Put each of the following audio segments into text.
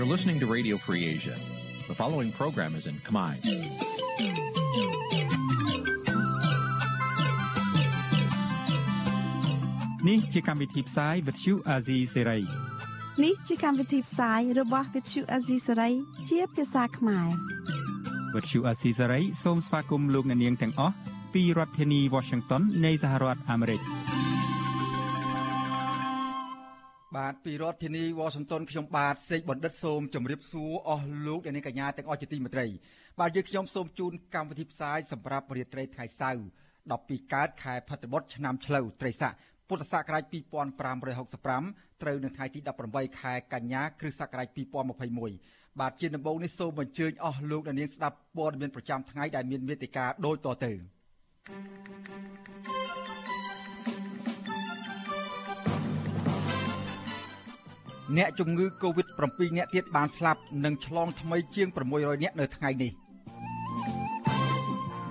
You're listening to Radio Free Asia. The following program is in Khmer. Nǐ chi càm bi tiệp xáy vệt chiu a zì sê នេះជាកម្មវិធីផ្សាយរបស់ Vithu Azisari ជាភាសាខ្មែរ វត្តឈូអាស៊ីសេរីសូមស្វាគមន៍លោកអ្នកនាងទាំងអស់ពីរដ្ឋធានី Washington នៃសហរដ្ឋអាមេរិក បាទពីរដ្ឋធានី Washington ខ្ញុំបាទសេកបណ្ឌិតសូមជម្រាបសួរអស់លោកអ្នកនាងកញ្ញាទាំងអស់ជាទីមេត្រីបាទយើងខ្ញុំសូមជូនកម្មវិធីផ្សាយសម្រាប់រាត្រីថ្ងៃសៅរ៍12កើតខែផុតបុត្រឆ្នាំឆ្លូវត្រីស័កពុទ្ធសករាជ2565ត្រូវនៅថ្ងៃទី18ខែកញ្ញាគ្រិស្តសករាជ2021បាទជាដំបូងនេះសូមអញ្ជើញអស់លោកអ្នកនាងស្ដាប់ព័ត៌មានប្រចាំថ្ងៃដែលមានមេតិការដូចតទៅ អ្នកជំងឺ Covid-7 អ្នកទៀតបានស្លាប់និងឆ្លងថ្មីជាង600នាក់នៅថ្ងៃនេះ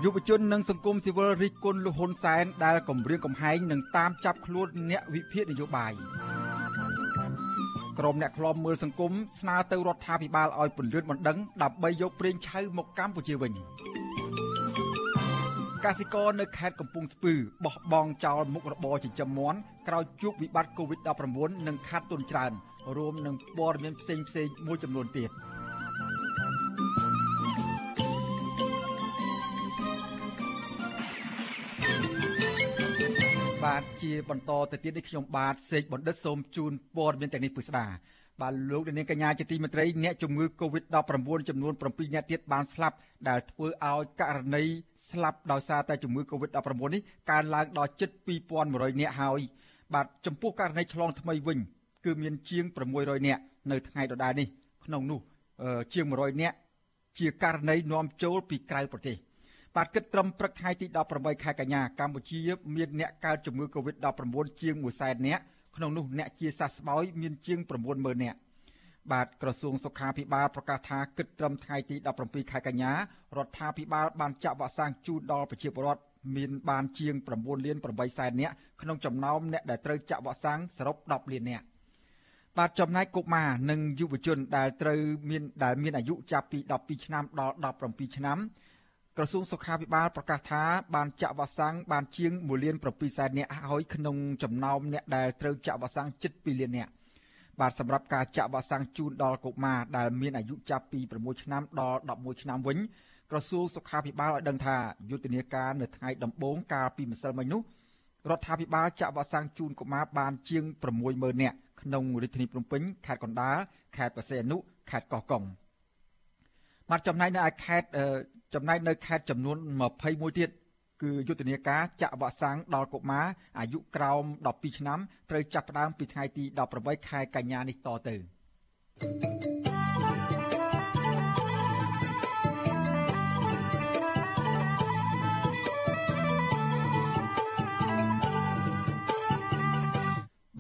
យុវជននិងសង្គមស៊ីវិលរិះគន់លហ៊ុនសែនដែលគម្រាមកំហែងនិងតាមចាប់ខ្លួនអ្នកវិភាគនយោបាយក្រុមអ្នកខ្លំមើលសង្គមស្នើទៅរដ្ឋាភិបាលឲ្យពន្លឿនបណ្ដឹងដើម្បីយកប្រេងឆៅមកកម្ពុជាវិញកសិករនៅខេត្តកំពង់ស្ពឺបោះបង់ចោលមុខរបរចិញ្ចឹមមាន់ក្រោយជួបវិបត្តិ COVID-19 និងខាត់ទុនច្រើន រួមនឹងព័ត៌មានផ្សេងផ្សេងមួយចំនួនទៀត។បាទជាបន្តទៅទៀតនេះខ្ញុំបាទសេកបណ្ឌិតសូមជូនព័ត៌មានទាំងនេះពិស្ដាបាទលោកនាងកញ្ញាជាទីមេត្រីអ្នកជំងឺ Covid-19 ចំនួន7អ្នកទៀតបានស្លាប់ដែលធ្វើឲ្យករណីស្លាប់ដោយសារតែជំងឺ Covid-19 នេះកើនឡើងដល់ជិត2100អ្នកហើយបាទចំពោះករណីឆ្លងថ្មីវិញ គឺមានជាង600អ្នកនៅថ្ងៃដដែលនេះក្នុងនោះជាង100អ្នកជាករណីនាំចូលពីក្រៅប្រទេសបាទគិតត្រឹមព្រឹកថ្ងៃទី18ខែកញ្ញាកម្ពុជា មានអ្នកកើតជំងឺ Covid-19 ជាង100,000នាក់ក្នុងនោះអ្នកជាសះស្បើយមានជាង90000នាក់បាទក្រសួងសុខាភិបាលប្រកាសថាគិតត្រឹមថ្ងៃទី17ខែកញ្ញារដ្ឋាភិបាលបានចាក់វ៉ាក់សាំងជូនដល់ប្រជាពលរដ្ឋមានបានជាង9លាន8សែននាក់ក្នុងចំណោមអ្នកដែលត្រូវចាក់វ៉ាក់សាំងសរុប10លាននាក់ បាទចំណែកកុមារនិងយុវជនដែលត្រូវមានដែលមានអាយុចាប់ពី12ឆ្នាំដល់17ឆ្នាំក្រសួងសុខាភិបាលប្រកាសថាបានចាក់វ៉ាក់សាំងបានជាង1លាន7សែននាក់ហើយក្នុងចំណោមអ្នកដែលត្រូវចាក់វ៉ាក់សាំងជិត2លាននាក់បាទសម្រាប់ការចាក់វ៉ាក់សាំងជូនដល់កុមារដែលមានអាយុចាប់ពី6ឆ្នាំដល់11ឆ្នាំវិញក្រសួងសុខាភិបាលឲ្យដឹងថាយុទ្ធនាការនៅថ្ងៃដំបូងកាលពីម្សិលមិញនោះរដ្ឋាភិបាលចាក់វ៉ាក់សាំងជូនកុមារបានជាង60000នាក់ ក្នុងរាជធានីភ្នំពេញខេត្តកណ្ដាលខេត្តបរសៃអនុខេត្តកោះកុងបាទចំណែកនៅឯខេត្តចំណែកនៅខេត្តចំនួន21ទៀតគឺយុទ្ធនាការចាក់វ៉ាក់សាំងដល់កុមារអាយុក្រោម12ឆ្នាំត្រូវចាប់ផ្ដើមពីថ្ងៃទី18ខែកញ្ញានេះតទៅ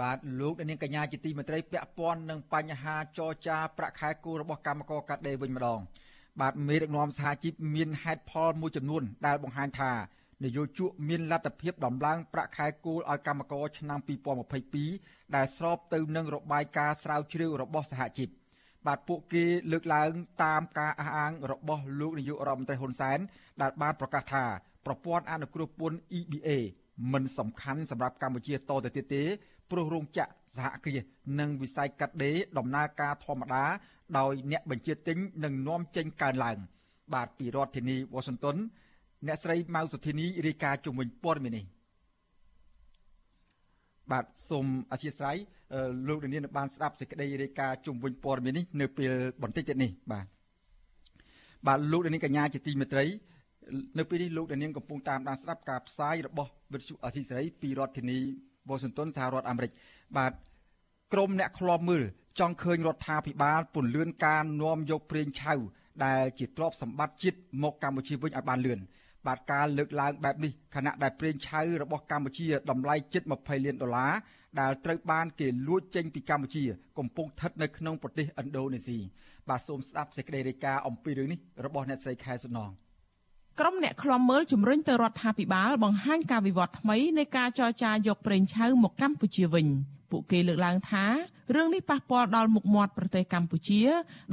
បាទលោកនាងកញ្ញាជាទីមេត្រីពាក់ព័ន្ធនឹងបញ្ហាចរចាប្រាក់ខែគោរបស់កម្មករកាត់ដេរវិញម្ដង បាទមេដឹកនាំសហជីពមានហេតុផលមួយចំនួន ដែលបង្ហាញថានយោជកមានលទ្ធភាពដំឡើងប្រាក់ខែគោលឲ្យកម្មករឆ្នាំ2022ដែលស្របទៅនឹងរបាយការណ៍ស្រាវជ្រាវរបស់សហជីពបាទពួកគេលើកឡើងតាមការអះអាងរបស់លោកនាយករដ្ឋមន្ត្រីហ៊ុនសែនដែលបានប្រកាសថាប្រព័ន្ធអនុគ្រោះពន្ធ EBA មិនសំខាន់សម្រាប់កម្ពុជាតទៅទៀតទេ ព្រោះរោងចក្រសហគ្រាសនិងវិស័យកាត់ដេរដំណើរការធម្មតាដោយអ្នកបញ្ជាទិញនឹងនាំចេញកើនឡើង បាទពីរដ្ឋធានីវ៉ាស៊ីនតោនអ្នកស្រីម៉ៅសុធានីរាយការណ៍ជុំវិញព័ត៌មាននេះបាទសូមអធិស្ឋានលោកនាងបានស្ដាប់សេចក្តីរាយការណ៍ជុំវិញព័ត៌មាននេះនៅពេលបន្តិចទៀតនេះបាទបាទលោកនាងកញ្ញាជាទីមេត្រីនៅពេលនេះលោកនាងកំពុងតាមដានស្ដាប់ការផ្សាយរបស់វិទ្យុអសីសេរីពីរដ្ឋធានី វ៉ាស៊ីនតោនសហរដ្ឋអាមេរិកបាទក្រមអ្នកខ្លាំមើលចង់ឃើញរដ្ឋាភិបាលពន្លឿនការនាំយកប្រេងឆៅដែលជាទ្រព្យសម្បត្តិជាតិមកកម្ពុជាវិញឲ្យបានលឿនបាទការលើកឡើងបែបនេះខណៈដែលប្រេងឆៅរបស់កម្ពុជាតម្លៃជិត20លានដុល្លារដែលត្រូវបានគេលួចចេញពីកម្ពុជា កំពុងស្ថិតនៅក្នុងប្រទេសឥណ្ឌូនេស៊ីបាទសូមស្ដាប់សេចក្តីរាយការណ៍អំពីរឿងនេះរបស់អ្នកស្រីខែសំណង ក្រុមអ្នកឃ្លាំមើលជំរុញទៅរដ្ឋាភិបាលបង្ហាញការវិវត្តថ្មីនៃការចរចាយកប្រេងឆៅមកកម្ពុជាវិញពួកគេលើកឡើងថារឿងនេះប៉ះពាល់ដល់មុខមាត់ប្រទេសកម្ពុជា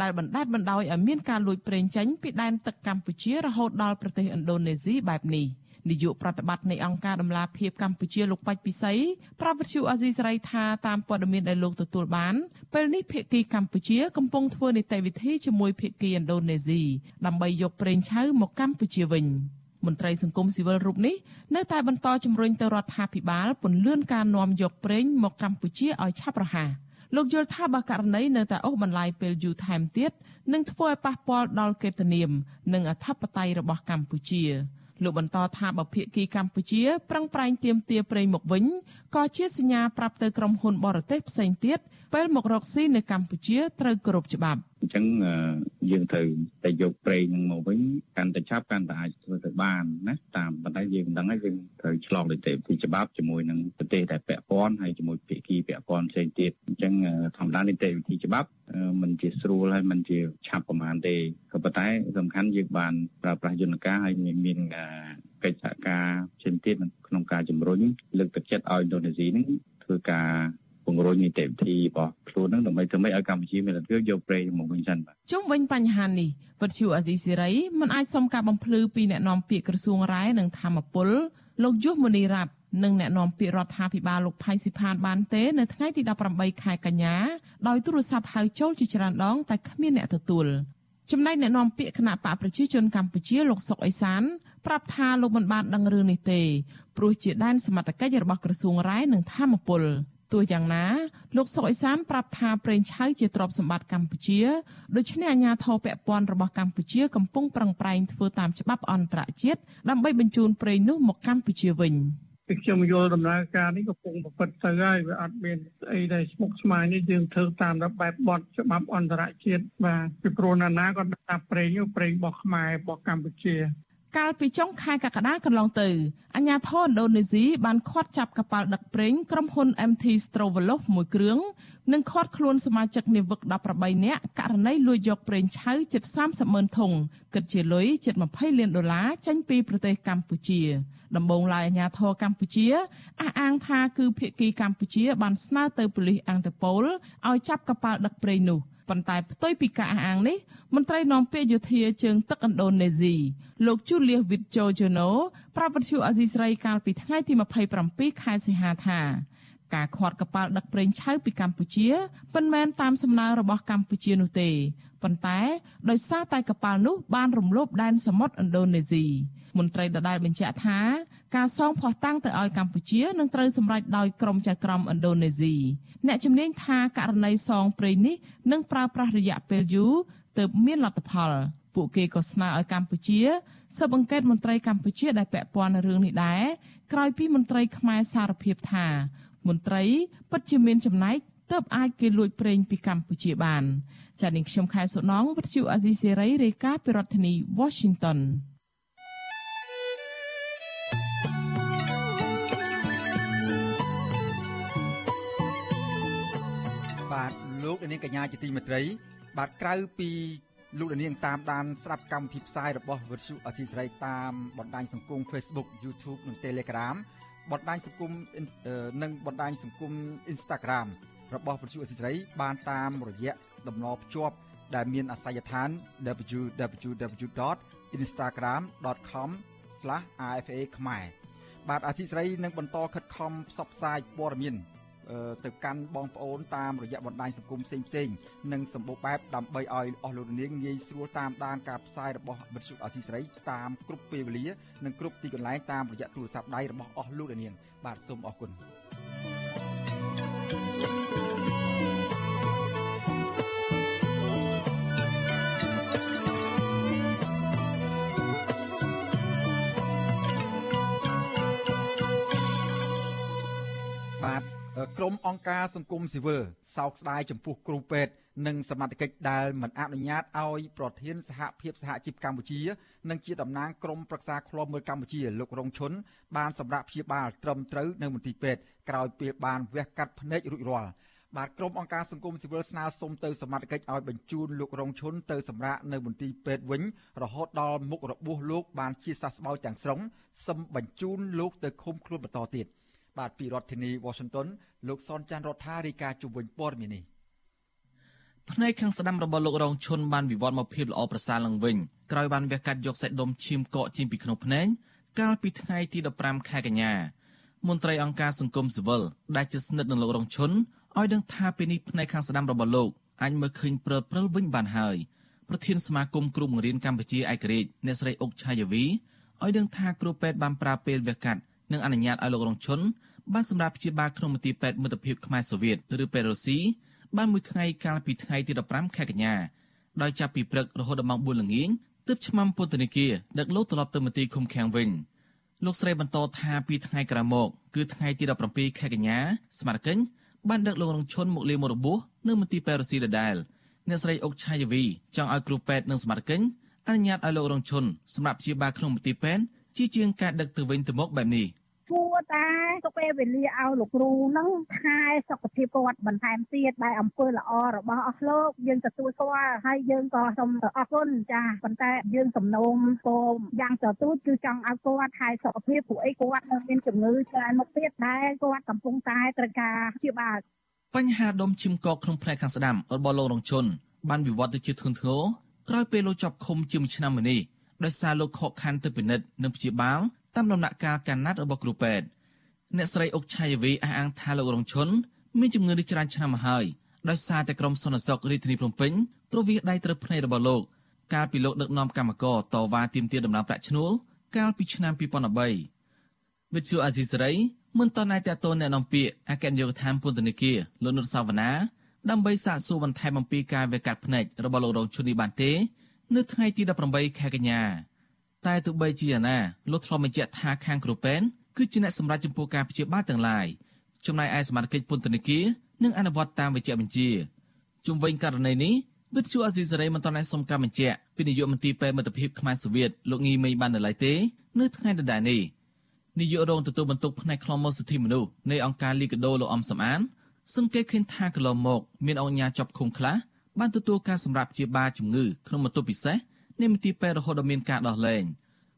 ដែលបណ្ដាលបណ្ដោយឲ្យមានការលួចប្រេងចេញពីដែនទឹកកម្ពុជារហូតដល់ប្រទេសឥណ្ឌូនេស៊ីបែបនេះ។ នាយកប្រតិបត្តិនៃអង្គការដំឡាភិបកម្ពុជាលោកបាច់ពិសីប្រាប់វិទ្យុអាស៊ីសេរីថាតាមព័ត៌មានដែលលោកទទួលបានពេលនេះភាគីកម្ពុជាកំពុងធ្វើនីតិវិធីជាមួយភាគីឥណ្ឌូនេស៊ីដើម្បីយកប្រេងឆៅមកកម្ពុជាវិញមន្ត្រីសង្គមស៊ីវិលរូបនេះនៅតែបន្តជំរុញទៅរដ្ឋាភិបាលពន្យាការនាំយកប្រេងមកកម្ពុជាឲ្យឆាប់រហ័សលោកយល់ថាបើករណីនៅតែអូសបន្លាយពេលយូរថែមទៀតនឹងធ្វើឲ្យប៉ះពាល់ដល់កិត្តិនាម និងអធិបតេយ្យរបស់កម្ពុជា លោកបន្តថាបើភាគីកម្ពុជាប្រឹងប្រែងទាមទារប្រេងមកវិញក៏ជាសញ្ញាប្រាប់ទៅក្រុមហ៊ុនបរទេសផ្សេងទៀតពេលមករកស៊ីនៅកម្ពុជាត្រូវគោរពច្បាប់អញ្ចឹងយើងត្រូវតែយកប្រេងនឹងមកវិញកាន់តែឆាប់កាន់តែអាចធ្វើទៅបានណាតាមប៉ុន្តែយើងមិនដឹងហើយយើងត្រូវឆ្លងនីតិវិធីច្បាប់ជាមួយនឹងប្រទេសដែលពាក់ព័ន្ធហើយជាមួយភាគីពាក់ព័ន្ធផ្សេងទៀតអញ្ចឹងធម្មតានីតិវិធីច្បាប់มันជាស្រួលហើយมันជាឆាប់ប្រហែលទេក៏ប៉ុន្តែសំខាន់យើងបានប្រើប្រាស់យន្តការហើយមានកិច្ចសហការផ្សេងទៀតក្នុងការជំរុញលើកទឹកចិត្តឲ្យឥណ្ឌូនេស៊ីនឹងធ្វើការ ពង្រឹងនីតិវិធីរបស់ខ្លួននឹងដើម្បីធ្វើម៉េចឲ្យកម្ពុជាមានលទ្ធភាពយកប្រេងមកវិញសិនបាទជុំវិញបញ្ហានេះវិទ្យុអាស៊ីសេរីមិនអាចសុំការបំភ្លឺពីអ្នកនាំពាក្យក្រសួងរាយនិងធម្មពលលោកយុសមនីរ៉ាត់និងអ្នកនាំពាក្យរដ្ឋាភិបាលលោកផៃស៊ីផានបានទេនៅថ្ងៃទី18ខែកញ្ញាដោយទូរស័ព្ទហៅចូលជាច្រើនដងតែគ្មានអ្នកទទួលចំណែកអ្នកនាំពាក្យគណៈបកប្រជាជនកម្ពុជាលោកសុកអេសានប្រាប់ថាលោកមិនបានដឹងរឿងនេះទេព្រោះជាដែនសមត្ថកិច្ចរបស់ក្រសួងរាយនិងធម្មពល ទោះយ៉ាងណាលោកសុកអេសានប្រាប់ថាប្រេងឆៅជាទ្រព្យសម្បត្តិកម្ពុជាដូច្នេះអាជ្ញាធរពាក់ព័ន្ធរបស់កម្ពុជាកំពុងប្រឹងប្រែងធ្វើតាមច្បាប់អន្តរជាតិដើម្បីបញ្ជូនប្រេងនោះមកកម្ពុជាវិញពីខ្ញុំយល់ដំណើរការនេះកំពុងប្រព្រឹត្តទៅហើយវាអត់មានអីដែលស្មុគស្មាញនេះយើងធ្វើតាមបែបបទច្បាប់អន្តរជាតិបាទពីព្រោះណានាក៏ដាក់ប្រេងប្រេងរបស់ខ្មែររបស់កម្ពុជា កាលពីចុងខែកក្កដាកន្លងទៅអាញាធរឥណ្ឌូនេស៊ីបានឃាត់ចាប់កប៉ាល់ដឹកប្រេងក្រុមហ៊ុន MT Strovolof មួយគ្រឿងនិងឃាត់ខ្លួនសមាជិកនាវិក18នាក់ករណីលួចយកប្រេងឆៅជិត30ម៉ឺនធុងគិតជាលុយជិត20លានដុល្លារចេញពីប្រទេសកម្ពុជាដំបូងឡើយអាញាធរកម្ពុជាអះអាងថាគឺភៀកគីកម្ពុជាបានស្នើទៅប៉ូលីសអង្គតប៉ូលឲ្យចាប់កប៉ាល់ដឹកប្រេងនោះ។ ប៉ុន្តែផ្ទុយពីការអះអាងនេះមន្ត្រីនាំពាក្យយោធាជើងទឹកឥណ្ឌូនេស៊ីលោក Julius Witjojono ប្រាប់វិទ្យុអាស៊ីសេរីកាលពីថ្ងៃទី27ខែសីហាថាការខាត់កប៉ាល់ដឹកប្រេងឆៅពីកម្ពុជាមិនមែនតាមសំណើរបស់កម្ពុជានោះទេប៉ុន្តែដោយសារតែកប៉ាល់នោះបានរំលោភដែនសមុទ្រឥណ្ឌូនេស៊ី មន្ត្រីដដែលបញ្ជាក់ថាការសងភ័ស្តុតាងទៅឲ្យកម្ពុជានឹងត្រូវសម្រេចដោយក្រុមចៅក្រមឥណ្ឌូនេស៊ីអ្នកជំនាញថាករណីសងព្រៃនេះនឹងប្រើប្រាស់រយៈពេលយូរទើបមានលទ្ធផលពួកគេក៏ស្នើឲ្យកម្ពុជាស៊ើបអង្កេតមន្ត្រីកម្ពុជាដែលពាក់ព័ន្ធនឹងរឿងនេះដែរក្រោយពីមន្ត្រីខ្មែរសារភាពថាមន្ត្រីពិតជាមានចំណែកទើបអាចគេលួចប្រេងពីកម្ពុជាបានចា៎នាងខ្ញុំខែសុណងវិទ្យុអាស៊ីសេរីរាយការណ៍ពីរដ្ឋធានី Washington នាងកញ្ញាជាទីមេត្រី បាទក្រៅពីលោកនាងតាមដានស្ដាប់កម្មវិធីផ្សាយរបស់វិទ្យុអសីសេរីតាមបណ្ដាញសង្គម Facebook YouTube និង Telegram បណ្ដាញសង្គមនិងបណ្ដាញសង្គម Instagram របស់វិទ្យុអសីសេរីបានតាមរយៈតំណភ្ជាប់ដែលមានអាសយដ្ឋាន www.instagram.com/rfa ខ្មែរបាទអាស៊ីសេរីនឹងបន្តខិតខំផ្សព្វផ្សាយព័ត៌មាន ទៅកាន់បងប្អូនតាមរយៈបណ្ដាញសង្គមផ្សេងផ្សេងនិងសម្បូរបែបដើម្បីឲ្យអស់លោកនាងងាយស្រួលតាមដានការផ្សាយរបស់វិទ្យុអសីស្រីតាមគ្រប់ពេលវេលានិងគ្រប់ទីកន្លែងតាមរយៈទូរស័ព្ទដៃរបស់អស់លោកនាង បាទសូមអរគុណ ក្រុមអង្គការសង្គមស៊ីវិលសោកស្ដាយចំពោះគ្រូពេទ្យនិងសមត្ថកិច្ចដែលមិនអនុញ្ញាតឲ្យប្រធានសហភាពសហជីពកម្ពុជា និងជាតំណាងក្រុមប្រឹក្សាឃ្លាំមើលកម្ពុជាលោករងឈុនបានសម្រាប់ព្យាបាលត្រឹមត្រូវនៅមន្ទីរពេទ្យក្រោយពេលបានវះកាត់ភ្នែករួចរាល់បាទក្រុមអង្គការសង្គមស៊ីវិលស្នើសុំទៅសមត្ថកិច្ចឲ្យបញ្ជូនលោករងឈុនទៅសម្រាកនៅមន្ទីរពេទ្យវិញរហូតដល់មុខរបួសលោកបានជាសះស្បើយទាំងស្រុងសឹមបញ្ជូនលោកទៅឃុំខ្លួនបន្តទៀត បាទពីរដ្ឋធានី Washington លោកសនចាន់រដ្ឋារាយការណ៍ជុំវិញព័ត៌មាននេះផ្នែកខាងស្ដាំរបស់លោករងឈុនបានវិវត្តមកភាពល្អប្រសើរឡើងវិញក្រោយបានវះកាត់យកសាច់ដុំឈាមកកចេញពីក្នុងភ្នែកកាលពីថ្ងៃទី15ខែកញ្ញាមន្ត្រីអង្គការសង្គមស៊ីវិលដែលជាស្និទ្ធនឹងលោករងឈុនឲ្យដឹងថាពេលនេះផ្នែកខាងស្ដាំរបស់លោកអាចមើលឃើញព្រើលព្រិលវិញបានហើយប្រធានសមាគមគ្រូបង្រៀនកម្ពុជាឯករាជ្យអ្នកស្រីអុកឆាយាវីឲ្យដឹងថាគ្រូពេទ្យបានប្រើពេលវះកាត់ និងអនុញ្ញាតឲ្យលោករងឈុនបានសម្រាប់ព្យាបាលក្នុងមន្ទីរពេទ្យមិត្តភាពខ្មែរសូវៀតឬពេទ្យរុស្ស៊ីបានមួយថ្ងៃកាលពីថ្ងៃទី15ខែកញ្ញាដោយចាប់ពីព្រឹករហូតដល់ម៉ោង4ល្ងាចទើបឆ្មាំពន្ធនាគារដឹកលោកត្រឡប់ទៅមន្ទីរឃុំឃាំងវិញលោកស្រីបន្តថាពីថ្ងៃក្រោយមកគឺថ្ងៃទី17ខែកញ្ញាស្មារតីបានដឹកលោករងឈុនមកលាមករបួសនៅមន្ទីរពេទ្យរុស្ស៊ីដដែលអ្នកស្រីអុកឆាយាវីចង់ឲ្យគ្រូពេទ្យនិងសមាជិកអនុញ្ញាតឲ្យលោករងឈុនសម្រាប់ព្យាបាលក្នុងមន្ទីរពេទ្យ ជាជាងការដឹកទៅវិញទៅមកបែបនេះគួរតែទុកពេលវេលាឲ្យលោកគ្រូនឹងថែសុខភាពគាត់បន្ថែមទៀតដែលអំពើល្អរបស់អស់លោកយើងទទួលស្គាល់ហើយយើងក៏សូមអរគុណចាប៉ុន្តែយើងសំណូមពរយ៉ាងទៅទូចគឺចង់ឲ្យគាត់ថែសុខភាពព្រោះអីគាត់នៅមានជំងឺច្រើនមុខទៀតដែលគាត់កំពុងតែត្រូវការព្យាបាលបញ្ហាដុំឈាមកកក្នុងផ្នែកខាងស្ដាំរបស់លោករងជុនបានវិវត្តទៅជាធ្ងន់ធ្ងរក្រោយពេលលោកជាប់ឃុំជាមួយឆ្នាំមុននេះ ដោយសារលោកខកខានទៅពិនិត្យនិងព្យាបាលតាមដំណាក់កាលកាណាត់របស់គ្រូពេទ្យអ្នកស្រីអុកឆាយវីអះអាងថាលោករងឈុនមានជំងឺនេះច្រើនឆ្នាំមកហើយដោយសារតែក្រុមសន្តិសុខរាជធានីភ្នំពេញប្រវិះដៃត្រូវភ្នែករបស់លោកកាលពីលោកដឹកនាំកម្មករតវ៉ាទាមទារដំណើរប្រាក់ឈ្នួលកាលពីឆ្នាំ2013វិទ្យុអាស៊ីសេរីមិនតន់អាចតតអ្នកនាំពាក្យអគ្គនាយកដ្ឋានពន្ធនាគារលោកនុតសាវណ្ណាដើម្បីសាកសួរបន្ថែមអំពីការវេកាត់ភ្នែករបស់លោករងឈុននេះបានទេ នៅថ្ងៃទី18ខែកញ្ញាតែទោះបីជាយ៉ាងណាលោកធ្លាប់បញ្ជាក់ថាខាងគ្រូពេនគឺជាអ្នកសម្រេចចំពោះការព្យាបាលទាំងឡាយចំណែកឯសមាជិកពន្ធនាគារនឹងអនុវត្តតាមវិជ្ជាបញ្ជាជុំវិញករណីនេះវិទ្យុអាស៊ីសេរីមិនទាន់អាចសុំការបញ្ជាក់ពីនាយកមន្ត្រីពេទ្យមិត្តភាពខ្មែរសូវៀតលោកងីមេងបាននៅឡើយទេនៅថ្ងៃដដែលនេះនាយករងទទួលបន្ទុកផ្នែកខ្លមមកសិទ្ធិមនុស្សនៃអង្គការលីកាដូលោកអំសំអានសង្កេតឃើញថាកន្លងមកមានអង្គការជាប់ឃុំខ្លះ បានទទួលការសម្រាប់ព្យាបាលជំងឺក្នុងបន្ទប់ពិសេសនៃមន្ទីរពេទ្យរហូតដល់មានការដោះលែង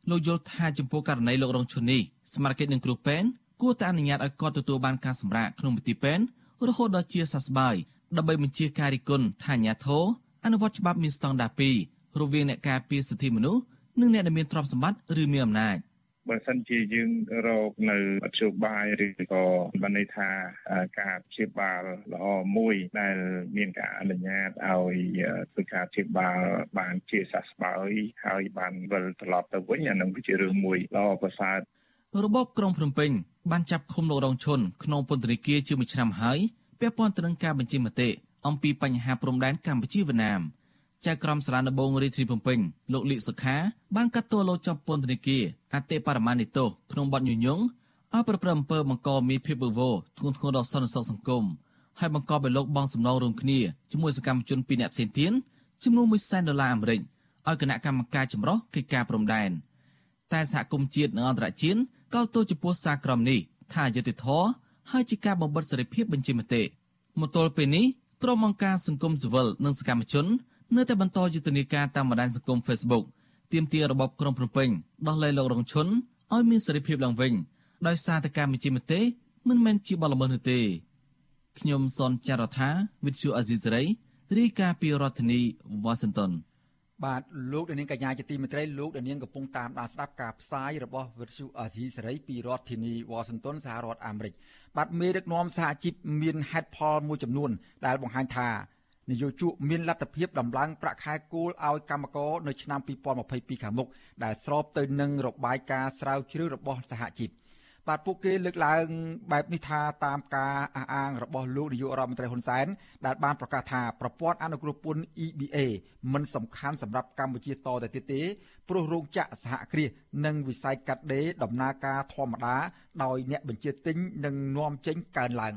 លោកយល់ថាចំពោះករណីលោករងឈុននេះសមាជិកនឹងគ្រូពេទ្យគួរតែអនុញ្ញាតឲ្យគាត់ទទួលបានការសម្រាកក្នុងមន្ទីរពេទ្យរហូតដល់ជាសះស្បើយដើម្បីបញ្ជាការរិគុណថាអាញាធរអនុវត្តច្បាប់មានស្តង់ដារ2រវាងអ្នកការពារសិទ្ធិមនុស្សនិងអ្នកដែលមានទ្រព្យសម្បត្តិឬមានអំណាច បើសិនជាយើងរកនៅមធ្យោបាយឬក៏បានន័យថាការព្យាបាលល្អមួយដែលមានការអនុញ្ញាតឲ្យធ្វើការព្យាបាលបានជាសះស្បើយហើយបានវិលត្រឡប់ទៅវិញអានឹងគឺជារឿងមួយល្អប្រសើររបបក្រុងភ្នំពេញបានចាប់ឃុំលោករងឈុនក្នុងពន្ធនាគារជាមួយឆ្នាំហើយពាក់ព័ន្ធទៅនឹងការបញ្ជាមតិអំពីបញ្ហាព្រំដែនកម្ពុជាវៀតណាម ចៅក្រមសាលាដំបងរាជធានីភ្នំពេញលោកលីសុខាបានកាត់ទោសលោកជាប់ពន្ធនាគារអតិបរមានិតោក្នុងបទញុយញងឲ្យប្រព្រឹត្តអំពើបង្កមានភាពវឹកវរធ្ងន់ធ្ងរដល់សន្តិសុខសង្គមហើយបង្កឲ្យលោកបងសំណងរួមគ្នាជាមួយសកម្មជនពីរអ្នកផ្សេងទៀតចំនួន1សែនដុល្លារអាមេរិកឲ្យគណៈកម្មការចម្រុះកិច្ចការព្រំដែនតែសហគមន៍ជាតិនិងអន្តរជាតិកោតទោសចំពោះសារក្រមនេះថាយុត្តិធម៌ហើយជាការបំបិតសេរីភាពបញ្ចេញមតិមកទល់ពេលនេះក្រុមអង្គការសង្គមស៊ីវិលនិងសកម្មជន នៅតែបន្តយុទ្ធនាការតាមបណ្ដាញសង្គម Facebook ទាមទាររបបក្រុងភ្នំពេញដោះលែងលោករងឈុនឲ្យមានសេរីភាពឡើងវិញដោយសារតែការបញ្ជាមតិមិនមែនជាបទល្មើសនោះទេខ្ញុំសនចាររថាវិទ្យុអាស៊ីសេរីរាយការណ៍ពីរដ្ឋធានី Washington បាទលោកដានៀងកញ្ញាជាទីមេត្រីលោកដានៀងកំពុងតាមដានស្ដាប់ការផ្សាយរបស់វិទ្យុអាស៊ីសេរីពីរដ្ឋធានី Washington សហរដ្ឋអាមេរិកបាទមេដឹកនាំសហជីពមានហេតុផលមួយចំនួនដែលបង្ហាញថា នយោជកមានលទ្ធភាពដំឡើងប្រាក់ខែគោលឲ្យកម្មករនៅឆ្នាំ2022ខាងមុខដែលស្របទៅនឹងរបាយការណ៍ស្រាវជ្រាវរបស់សហជីពបាទពួកគេលើកឡើងបែបនេះថាតាមការអះអាងរបស់លោកនាយករដ្ឋមន្ត្រីហ៊ុនសែនដែលបានប្រកាសថាប្រព័ន្ធអនុគ្រោះពន្ធ EBA មិនសំខាន់សម្រាប់កម្ពុជាតទៅទៀតទេព្រោះរោងចក្រសហគ្រាសនិងវិស័យកាត់ដេរដំណើរការធម្មតាដោយអ្នកបញ្ជាទិញនិងនាំចេញកើនឡើង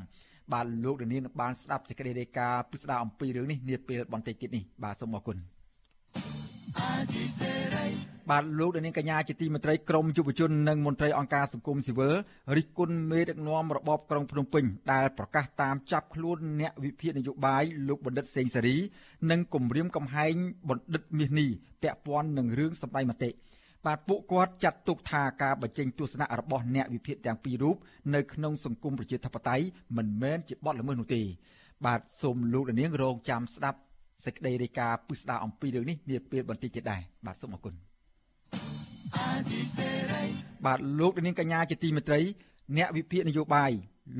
បាទលោកនាងបានស្ដាប់សេចក្តីរាយការណ៍ពិស្ដារអំពីរឿងនេះនាពេលបន្តិចទៀតនេះបាទសូមអរគុណបាទលោកនាងកញ្ញាជាទីមេត្រីក្រមយុវជននិងមន្ត្រីអង្គការសង្គមស៊ីវិលរិះគន់មេដឹកនាំរបបក្រុងភ្នំពេញដែលប្រកាសតាមចាប់ខ្លួនអ្នកវិភាគនយោបាយលោកបណ្ឌិតសេងសេរី និងគម្រាមកំហែងបណ្ឌិតមាសនេះពាក់ព័ន្ធនឹងរឿងសម្ដែងមតិ បាទពួកគាត់ចាត់ទុកថាការបញ្ចេញទស្សនៈរបស់អ្នកវិភាគទាំងពីររូបនៅក្នុងសង្គមប្រជាធិបតេយ្យមិនមែនជាបទល្មើសនោះទេ បាទសូមលោកនាងរងចាំស្ដាប់សេចក្តីរាយការណ៍ពិស្ដារអំពីរឿងនេះនាពេលបន្តិចទៀតដែរបាទសូមអរគុណបាទលោកនាងកញ្ញាជាទីមេត្រី អ្នកវិភាគនយោបាយ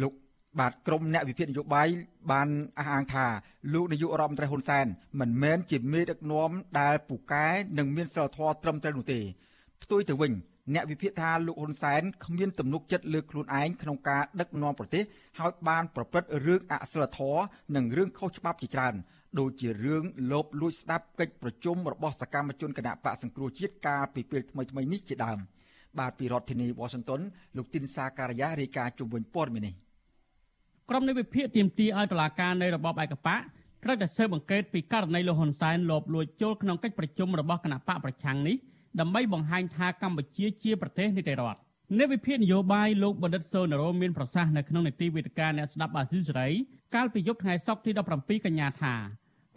លោកបាទក្រមអ្នកវិភាគនយោបាយបានអះអាងថាលោកនាយករដ្ឋមន្ត្រីហ៊ុនសែនមិនមែនជាមេដឹកនាំដែលពូកែនិងមានសិលធម៌ត្រឹមត្រូវនោះទេ ផ្ទុយទៅវិញអ្នកវិភាគថាលោកហ៊ុនសែនគ្មានទំនុកចិត្តលើខ្លួនឯងក្នុងការដឹកនាំប្រទេសហើយបានប្រព្រឹត្តរឿងអសិលធម៌និងរឿងខុសច្បាប់ជាច្រើនដូចជារឿងលោបលួចស្ដាប់កិច្ចប្រជុំរបស់សកម្មជនគណៈបកសង្គ្រោះជាតិកាលពីពេលថ្មីៗនេះជាដើមបាទពីរដ្ឋធានី Washington លោកទីនសាការីយ៉ារាយការណ៍ជុំវិញព័ត៌មាននេះក្រុមនៃវិភាគទាមទារឲ្យតុលាការនៃរបបឯកបកត្រូវតែស៊ើបអង្កេតពីករណីលោកហ៊ុនសែនលបលួចចូលក្នុងកិច្ចប្រជុំរបស់គណៈបកប្រឆាំងនេះ ដើម្បីបង្ហាញថាកម្ពុជាជាប្រទេសនីតិរដ្ឋអ្នកវិភាគនយោបាយលោកបណ្ឌិតសូណារ៉ូមានប្រសាសន៍នៅក្នុងនីតិវេទិកាអ្នកស្ដាប់អាស៊ីសេរីកាលពីយប់ថ្ងៃសុក្រទី17កញ្ញាថា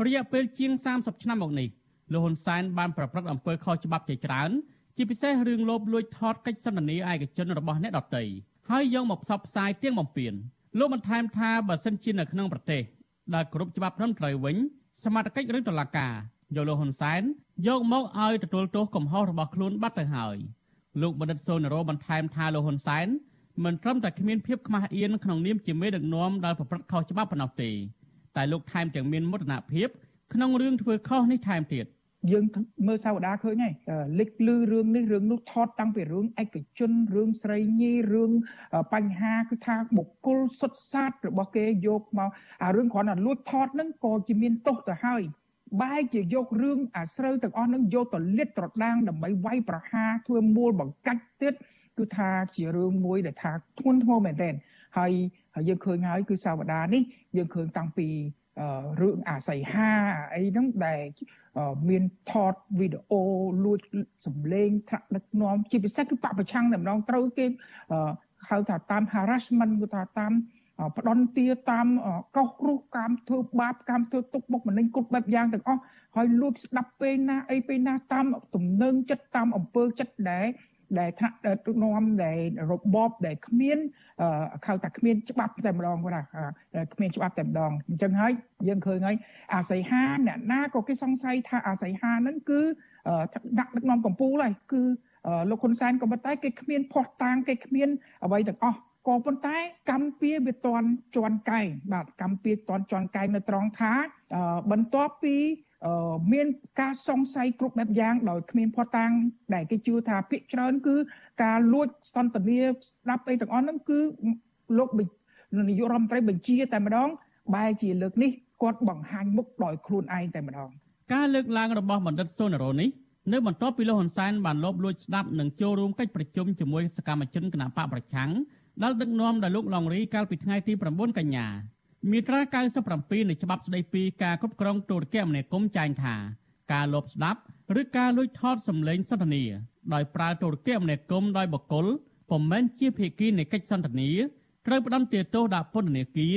រយៈពេលជាង30ឆ្នាំមកនេះលោកហ៊ុនសែនបានប្រព្រឹត្តអំពើខុសច្បាប់ជាច្រើនជាពិសេសរឿងលោបលួចថតកិច្ចសន្ទនាឯកជនរបស់អ្នកដទៃហើយយកមកផ្សព្វផ្សាយទៀងបំពេញលោកបន្ថែមថាបើសិនជានៅក្នុងប្រទេសដែលគ្រប់ច្បាប់ត្រឹមត្រូវវិញសមត្ថកិច្ចឬតុលាការ យកលោកហ៊ុនសែនយកមកឲ្យទទួលទោសកំហុសរបស់ខ្លួនបាត់ទៅហើយលោកបណ្ឌិតសូណារ៉ូបន្ថែមថាលោកហ៊ុនសែនមិនត្រឹមតែគ្មានភាពខ្មាស់អៀនក្នុងនាមជាមេដឹកនាំដែលប្រព្រឹត្តខុសច្បាប់ប៉ុណ្ណោះទេតែលោកថែមទាំងមានមោទនភាពក្នុងរឿងធ្វើខុសនេះថែមទៀតយើងមើលសាវតាឃើញហើយលេចលឺរឿងនេះរឿងនោះថតតាំងពីរឿងឯកជនរឿងស្រីញីរឿងបញ្ហាគឺថាបុគ្គលសុទ្ធសាធរបស់គេយកមកអារឿងគ្រាន់តែលួចថតហ្នឹងក៏ជាមានទោសទៅហើយ បែរជាយករឿងអាស្រូវទាំងអស់ហ្នឹងយកទៅលាតត្រដាងដើម្បីវាយប្រហារធ្វើមូលបង្កាច់ទៀតគឺថាជារឿងមួយដែលថាធ្ងន់ធ្ងរមែនទែនហើយយើងឃើញហើយគឺសាវតានេះយើងឃើញតាំងពីរឿងអាស័យហាអីហ្នឹងដែលមានថតវីដេអូលួចសម្លេងថ្នាក់ដឹកនាំជាពិសេសគឺបពប្រឆាំងតែម្ដងត្រូវគេហៅថាតាម harassment គឺថាតាម ផ្ដន់ទាតាមកោសគ្រោះកម្មធ្វើបាបកម្មធ្វើទុកបុកម្នេញគ្រប់បែបយ៉ាងទាំងអស់ហើយលួចស្ដាប់ពេលណាអីពេលណាតាមទំនឹងចិត្តតាមអំពើចិត្តដែរដែលថានាំដែលរបបដែលគ្មានខៅថាគ្មានច្បាប់តែម្ដងគាត់ថាគ្មានច្បាប់តែម្ដងអញ្ចឹងហើយយើងឃើញហើយអាស័យហាអ្នកណាក៏គេសង្ស័យថាអាស័យហាហ្នឹងគឺដាក់ដឹកនាំកម្ពុជាហើយគឺលោកហ៊ុនសែនក៏ប៉ុន្តែគេគ្មានផោះតាងគេគ្មានអ្វីទាំងអស់ ក៏ប៉ុន្តែកម្ពុជាវាតន់ជន់កែងបាទកម្ពុជាតន់ជន់កែងនៅត្រង់ថាបន្ទាប់ពីមានការសង្ស័យគ្រប់បែបយ៉ាងដោយគ្មានផតាំងដែលគេជឿថាភាគច្រើនគឺការលួចសន្តានាស្ដាប់អីទាំងអស់ហ្នឹងគឺលោកនាយករដ្ឋមន្ត្រីបញ្ជាតែម្ដងបែរជាលើកនេះគាត់បង្ហាញមុខដោយខ្លួនឯងតែម្ដងការលើកឡើងរបស់បណ្ឌិតសូណារ៉ូនេះនៅបន្ទាប់ពីលោកហ៊ុនសែនបានលបលួចស្ដាប់និងចូលរួមកិច្ចប្រជុំជាមួយសកម្មជនគណបកប្រឆាំង ដែលដឹកនាំដោយលោកឡុងរីកាលពីថ្ងៃទី9កញ្ញាមាត្រា97នៃច្បាប់ស្តីពីការគ្រប់គ្រងទូរគមនាគមន៍ចែងថាការលបស្ដាប់ឬការលួចថតសម្លេងសន្ទនាដោយប្រើទូរគមនាគមន៍ដោយបុគ្គលពុំមែនជាភាគីនៃកិច្ចសន្ទនាត្រូវផ្តន្ទាទោសដាក់ពន្ធនាគារ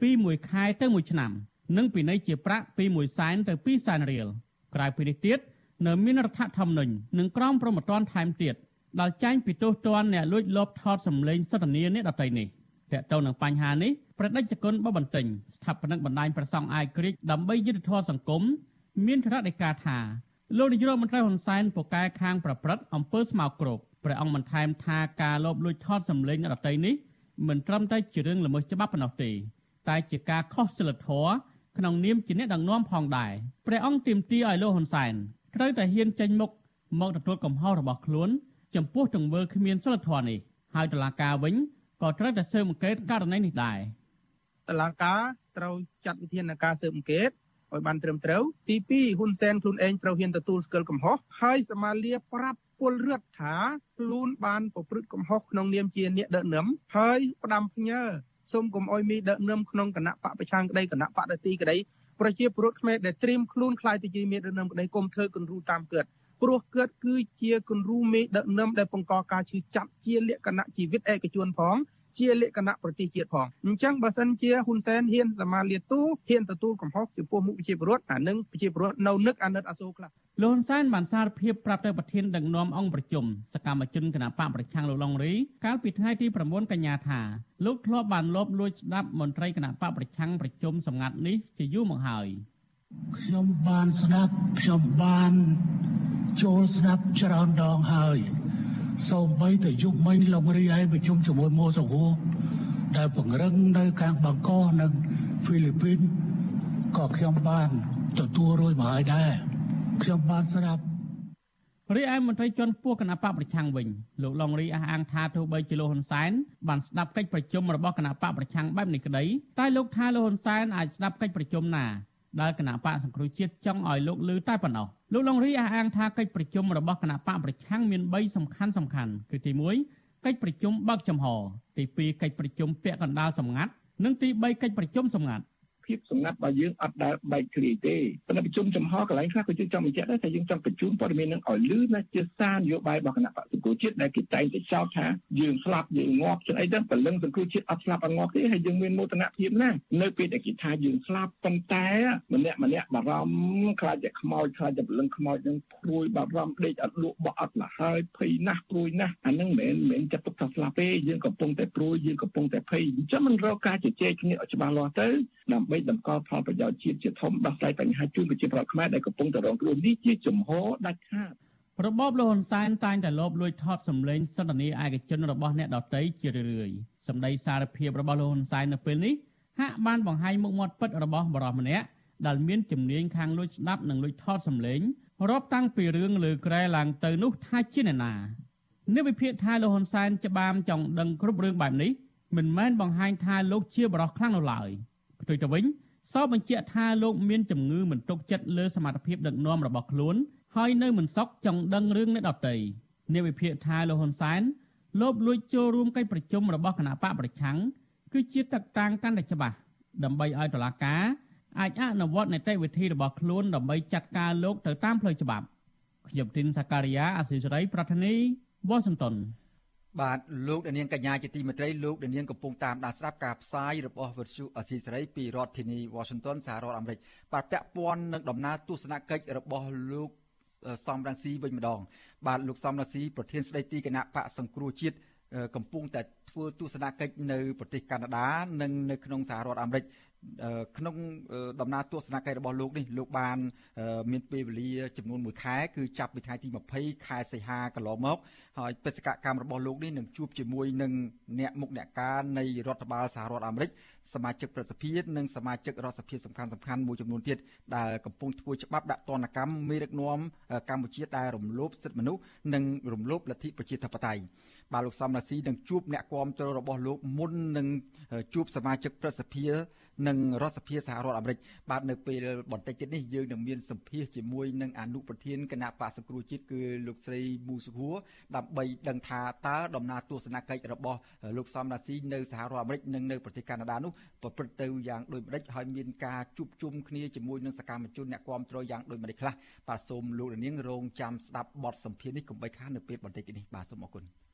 ពី1ខែទៅ1ឆ្នាំ និងពិន័យជាប្រាក់ពី1សែនទៅ2សែនរៀលក្រៅពីនេះទៀតនៅមានរដ្ឋធម្មនុញ្ញនិងក្រមព្រហ្មទណ្ឌថែមទៀត ដែលចែងពីទោសទណ្ឌអ្នកលួចលបថតសម្លេងសន្ទនានេះដទៃនេះតើតើនឹងបញ្ហានេះប្រដេជគុណបបន្ទិញស្ថាបនិកបណ្ដាញប្រសង់អាយក្រិចដើម្បីយុទ្ធធរសង្គមមានធរណីកាថាលោកនាយករដ្ឋមន្ត្រីហ៊ុនសែនពូកែខាងប្រព្រឹត្តអំពើស្មោកគ្រោកព្រះអង្គបន្ថែមថាការលបលួចថតសម្លេងរដ្ឋីនេះមិនត្រឹមតែជារឿងល្មើសច្បាប់ប៉ុណ្ណោះទេតែជាការខុសសិលធម៌ក្នុងនាមជាអ្នកដឹកនាំផងដែរព្រះអង្គទាមទារឲ្យលោកហ៊ុនសែនត្រូវតែហ៊ានចេញមុខមកទទួលកំហុសរបស់ខ្លួន ចំពោះទង្វើគ្មានសិលធម៌នេះហើយតុលាការវិញក៏ត្រូវតែស៊ើបអង្កេតករណីនេះដែរតឡាការត្រូវចាត់វិធានការស៊ើបអង្កេតឲ្យបានត្រឹមត្រូវទី2ហ៊ុនសែនខ្លួនឯងត្រូវហ៊ានទទួលស្គាល់កំហុសហើយសមាលាប្រាប់ពលរដ្ឋថាខ្លួនបានប្រព្រឹត្តកំហុសក្នុងនាមជាអ្នកដឹកនាំហើយផ្ដាំផ្ញើសូមកុំអោយមីដឹកនាំក្នុងគណៈបកប្រឆាំងក្តីគណៈបកដទីក្តីប្រជាពលរដ្ឋខ្មែរដែលត្រៀមខ្លួនខ្លាយទៅជាមេដឹកនាំក្តីគុំធ្វើគំរូតាមកើត ព្រោះកើតគឺជាគំរូមេដឹកនាំដែលបង្កការឈឺចាប់ជាលក្ខណៈជីវិតឯកជនផងជាលក្ខណៈប្រទេសជាតិផងអញ្ចឹងបើសិនជាហ៊ុនសែនហ៊ានសមាលាទូហ៊ានទទួលកំហុសចំពោះមុខប្រជាពលរដ្ឋអានឹងប្រជាពលរដ្ឋនៅនឹកអាណិតអាសូរខ្លះលោកហ៊ុនសែនបានសារភាពប្រាប់ទៅប្រធានដឹកនាំអង្គប្រជុំសកម្មជនគណបកប្រឆាំងលោកឡុងរីកាលពីថ្ងៃទី9កញ្ញាថាលោកធ្លាប់បានលបលួចស្ដាប់មន្ត្រីគណបកប្រឆាំងប្រជុំសម្ងាត់នេះជាយូរមកហើយខ្ញុំបានស្ដាប់ខ្ញុំបាន ចូលស្ដាប់ច្រើនដងហើយសូម្បីតែយុគមិញឡុងរីឯប្រជុំជាមួយម៉ូសូវូដែលពង្រឹងនៅខាងបាងកកនិងហ្វីលីពីនក៏ខ្ញុំបានទទួលរួចមកហើយដែរខ្ញុំបានស្ដាប់រីឯមន្ត្រីជាន់ខ្ពស់គណៈបកប្រឆាំងវិញលោកឡុងរីអះអាងថាទោះបីជាលោកហ៊ុនសែនបានស្ដាប់កិច្ចប្រជុំរបស់គណៈបកប្រឆាំងបែបនេះក្តីតែលោកថាលោកហ៊ុនសែនអាចស្ដាប់កិច្ចប្រជុំណាដែលគណៈបកសង្គ្រោះជាតិចង់ឲ្យលោកឮតែប៉ុណ្ណោះ លោកឡុងរីអះអាងថាកិច្ចប្រជុំរបស់គណៈបកប្រឆាំងមាន3សំខាន់សំខាន់គឺទី1កិច្ចប្រជុំបើកចំហទី2កិច្ចប្រជុំពាក់កណ្ដាលសម្ងាត់និងទី3កិច្ចប្រជុំសម្ងាត់ ភាពសម្ងាត់របស់យើងអត់ដែលបែកគ្រាយទេប៉ុន្តែប្រជុំចំហកន្លែងខ្លះក៏យើងចង់បញ្ជាក់ដែរថាយើងចង់បញ្ជូនព័ត៌មាននឹងឲ្យលឺណាជាសារនយោបាយរបស់គណៈបក្សសង្គ្រោះជាតិដែលគេតែងតែចោទថាយើងស្លាប់យើងងាប់ចឹងអីទៅព្រលឹងសង្គ្រោះជាតិអត់ស្លាប់អត់ងាប់ទេហើយយើងមានមោទនភាពណាស់នៅពេលដែលគេថាយើងស្លាប់ប៉ុន្តែម្នាក់ម្នាក់បារម្ភខ្លាចតែខ្មោចខ្លាចតែព្រលឹងខ្មោចនឹងព្រួយបារម្ភដេកអត់លក់បោះអត់លហើយភ័យណាស់ព្រួយណាស់អានឹងមិនមែនចាត់ទុកថាស្លាប់ទេយើងកំពុងតែព្រួយយើងកំពុងតែភ័យអញ្ចឹងមិនរកការជជែកគ្នាឲ្យច្បាស់លាស់ទៅដើម្បីតម្កល់ផលប្រយោជន៍ជាតិជាធំដោះស្រាយបញ្ហាជូនប្រជាពលរដ្ឋខ្មែរដែលកំពុងតែរងគ្រោះនេះជាជំហរដាច់ខាតរបបលោកហ៊ុនសែនតែងតែលបលួចថតសម្លេងសន្ទនាឯកជនរបស់អ្នកដទៃជារឿយៗសម្ដីសារភាពរបស់លោកហ៊ុនសែននៅពេលនេះហាក់បានបង្ហាញមុខមាត់ពិតរបស់បរិសម្នាក់ដែលមានជំនាញខាងលួចស្ដាប់និងលួចថតសម្លេងរាប់តាំងពីរឿងលើក្រែឡើងទៅនោះថាជាអ្នកណានេះវិភាគថាលោកហ៊ុនសែនច្បាមចង់ដឹងគ្រប់រឿងបែបនេះមិនមែនបង្ហាញថាលោកជាបរិសខ្លាំងនោះឡើយ ផ្ទុយទៅវិញសបញ្ជាក់ថាលោកមានជំងឺមិនទុកចិត្តលើសមត្ថភាពដឹកនាំរបស់ខ្លួន ហើយនៅមិនសក់ចង់ដឹងរឿងអ្នកដទៃនាវិភាគថាលោកហ៊ុនសែនលោបលួចចូលរួមកិច្ចប្រជុំរបស់គណៈបកប្រឆាំងគឺជាទឹកតាំងកាន់តែច្បាស់ដើម្បីឲ្យតុលាការអាចអនុវត្តនីតិវិធីរបស់ខ្លួនដើម្បីចាត់ការលោកទៅតាមផ្លូវច្បាប់ខ្ញុំទីនសាការីយ៉ាអសិរ័យប្រធានីវ៉ាស៊ីនតោន បាទលោកដានៀងកញ្ញាជាទីមេត្រីលោកដានៀងកំពុងតាមដានស្ដាប់ការផ្សាយរបស់វិទ្យុអស៊ីសេរីពីរដ្ឋធានី Washington សហរដ្ឋអាមេរិកបាទពាក់ព័ន្ធនឹងដំណើរទស្សនកិច្ចរបស់លោកសំរងស៊ីវិញម្ដង បាទលោកសំរងស៊ីប្រធានស្ដីទីគណៈបកសង្គ្រោះជាតិកំពុងតែ ធ្វើទស្សនកិច្ចនៅប្រទេសកាណាដានិងនៅក្នុងសហរដ្ឋអាមេរិកក្នុងដំណើរទស្សនកិច្ចរបស់លោកនេះលោកបាន មានពេលវេលាចំនួន1ខែគឺចាប់ពីថ្ងៃទី20ខែសីហាកន្លងមកហើយបេសកកម្មរបស់លោកនេះនឹងជួបជាមួយនឹងអ្នកមុខអ្នកការនៃរដ្ឋបាលសហរដ្ឋអាមេរិកសមាជិកប្រសិទ្ធភាពនិងសមាជិករដ្ឋសភាសំខាន់សំខាន់មួយចំនួនទៀតដែលកំពុងធ្វើច្បាប់ដាក់ទណ្ឌកម្មមេដឹកនាំកម្ពុជាដែលរំលោភសិទ្ធិមនុស្សនិងរំលោភលទ្ធិប្រជាធិបតេយ្យ បាទលោកសំរាស៊ីនឹងជួបអ្នកគាំទ្ររបស់លោកមុននឹងជួបសមាជិកប្រសិទ្ធភាពនិងរដ្ឋសភាសហរដ្ឋអាមេរិកបាទនៅពេលបន្តិចទៀតនេះយើងនឹងមានសម្ភាសជាមួយនឹងអនុប្រធានគណៈបក្សសង្គ្រោះជាតិគឺលោកស្រីមូសុខួរដើម្បីដឹងថាតើដំណើរទស្សនកិច្ចរបស់លោកសំរាស៊ីនៅសហរដ្ឋអាមេរិកនិងនៅប្រទេសកាណាដានោះប្រព្រឹត្តទៅយ៉ាងដូចម្តេចហើយមានការជួបជុំគ្នាជាមួយនឹងសកម្មជនអ្នកគាំទ្រយ៉ាងដូចម្តេចខ្លះបាទសូមលោកនាងរងចាំស្ដាប់បទសម្ភាសន៍នេះកុំបីខាននៅពេលបន្តិចនេះបាទសូមអរគុណ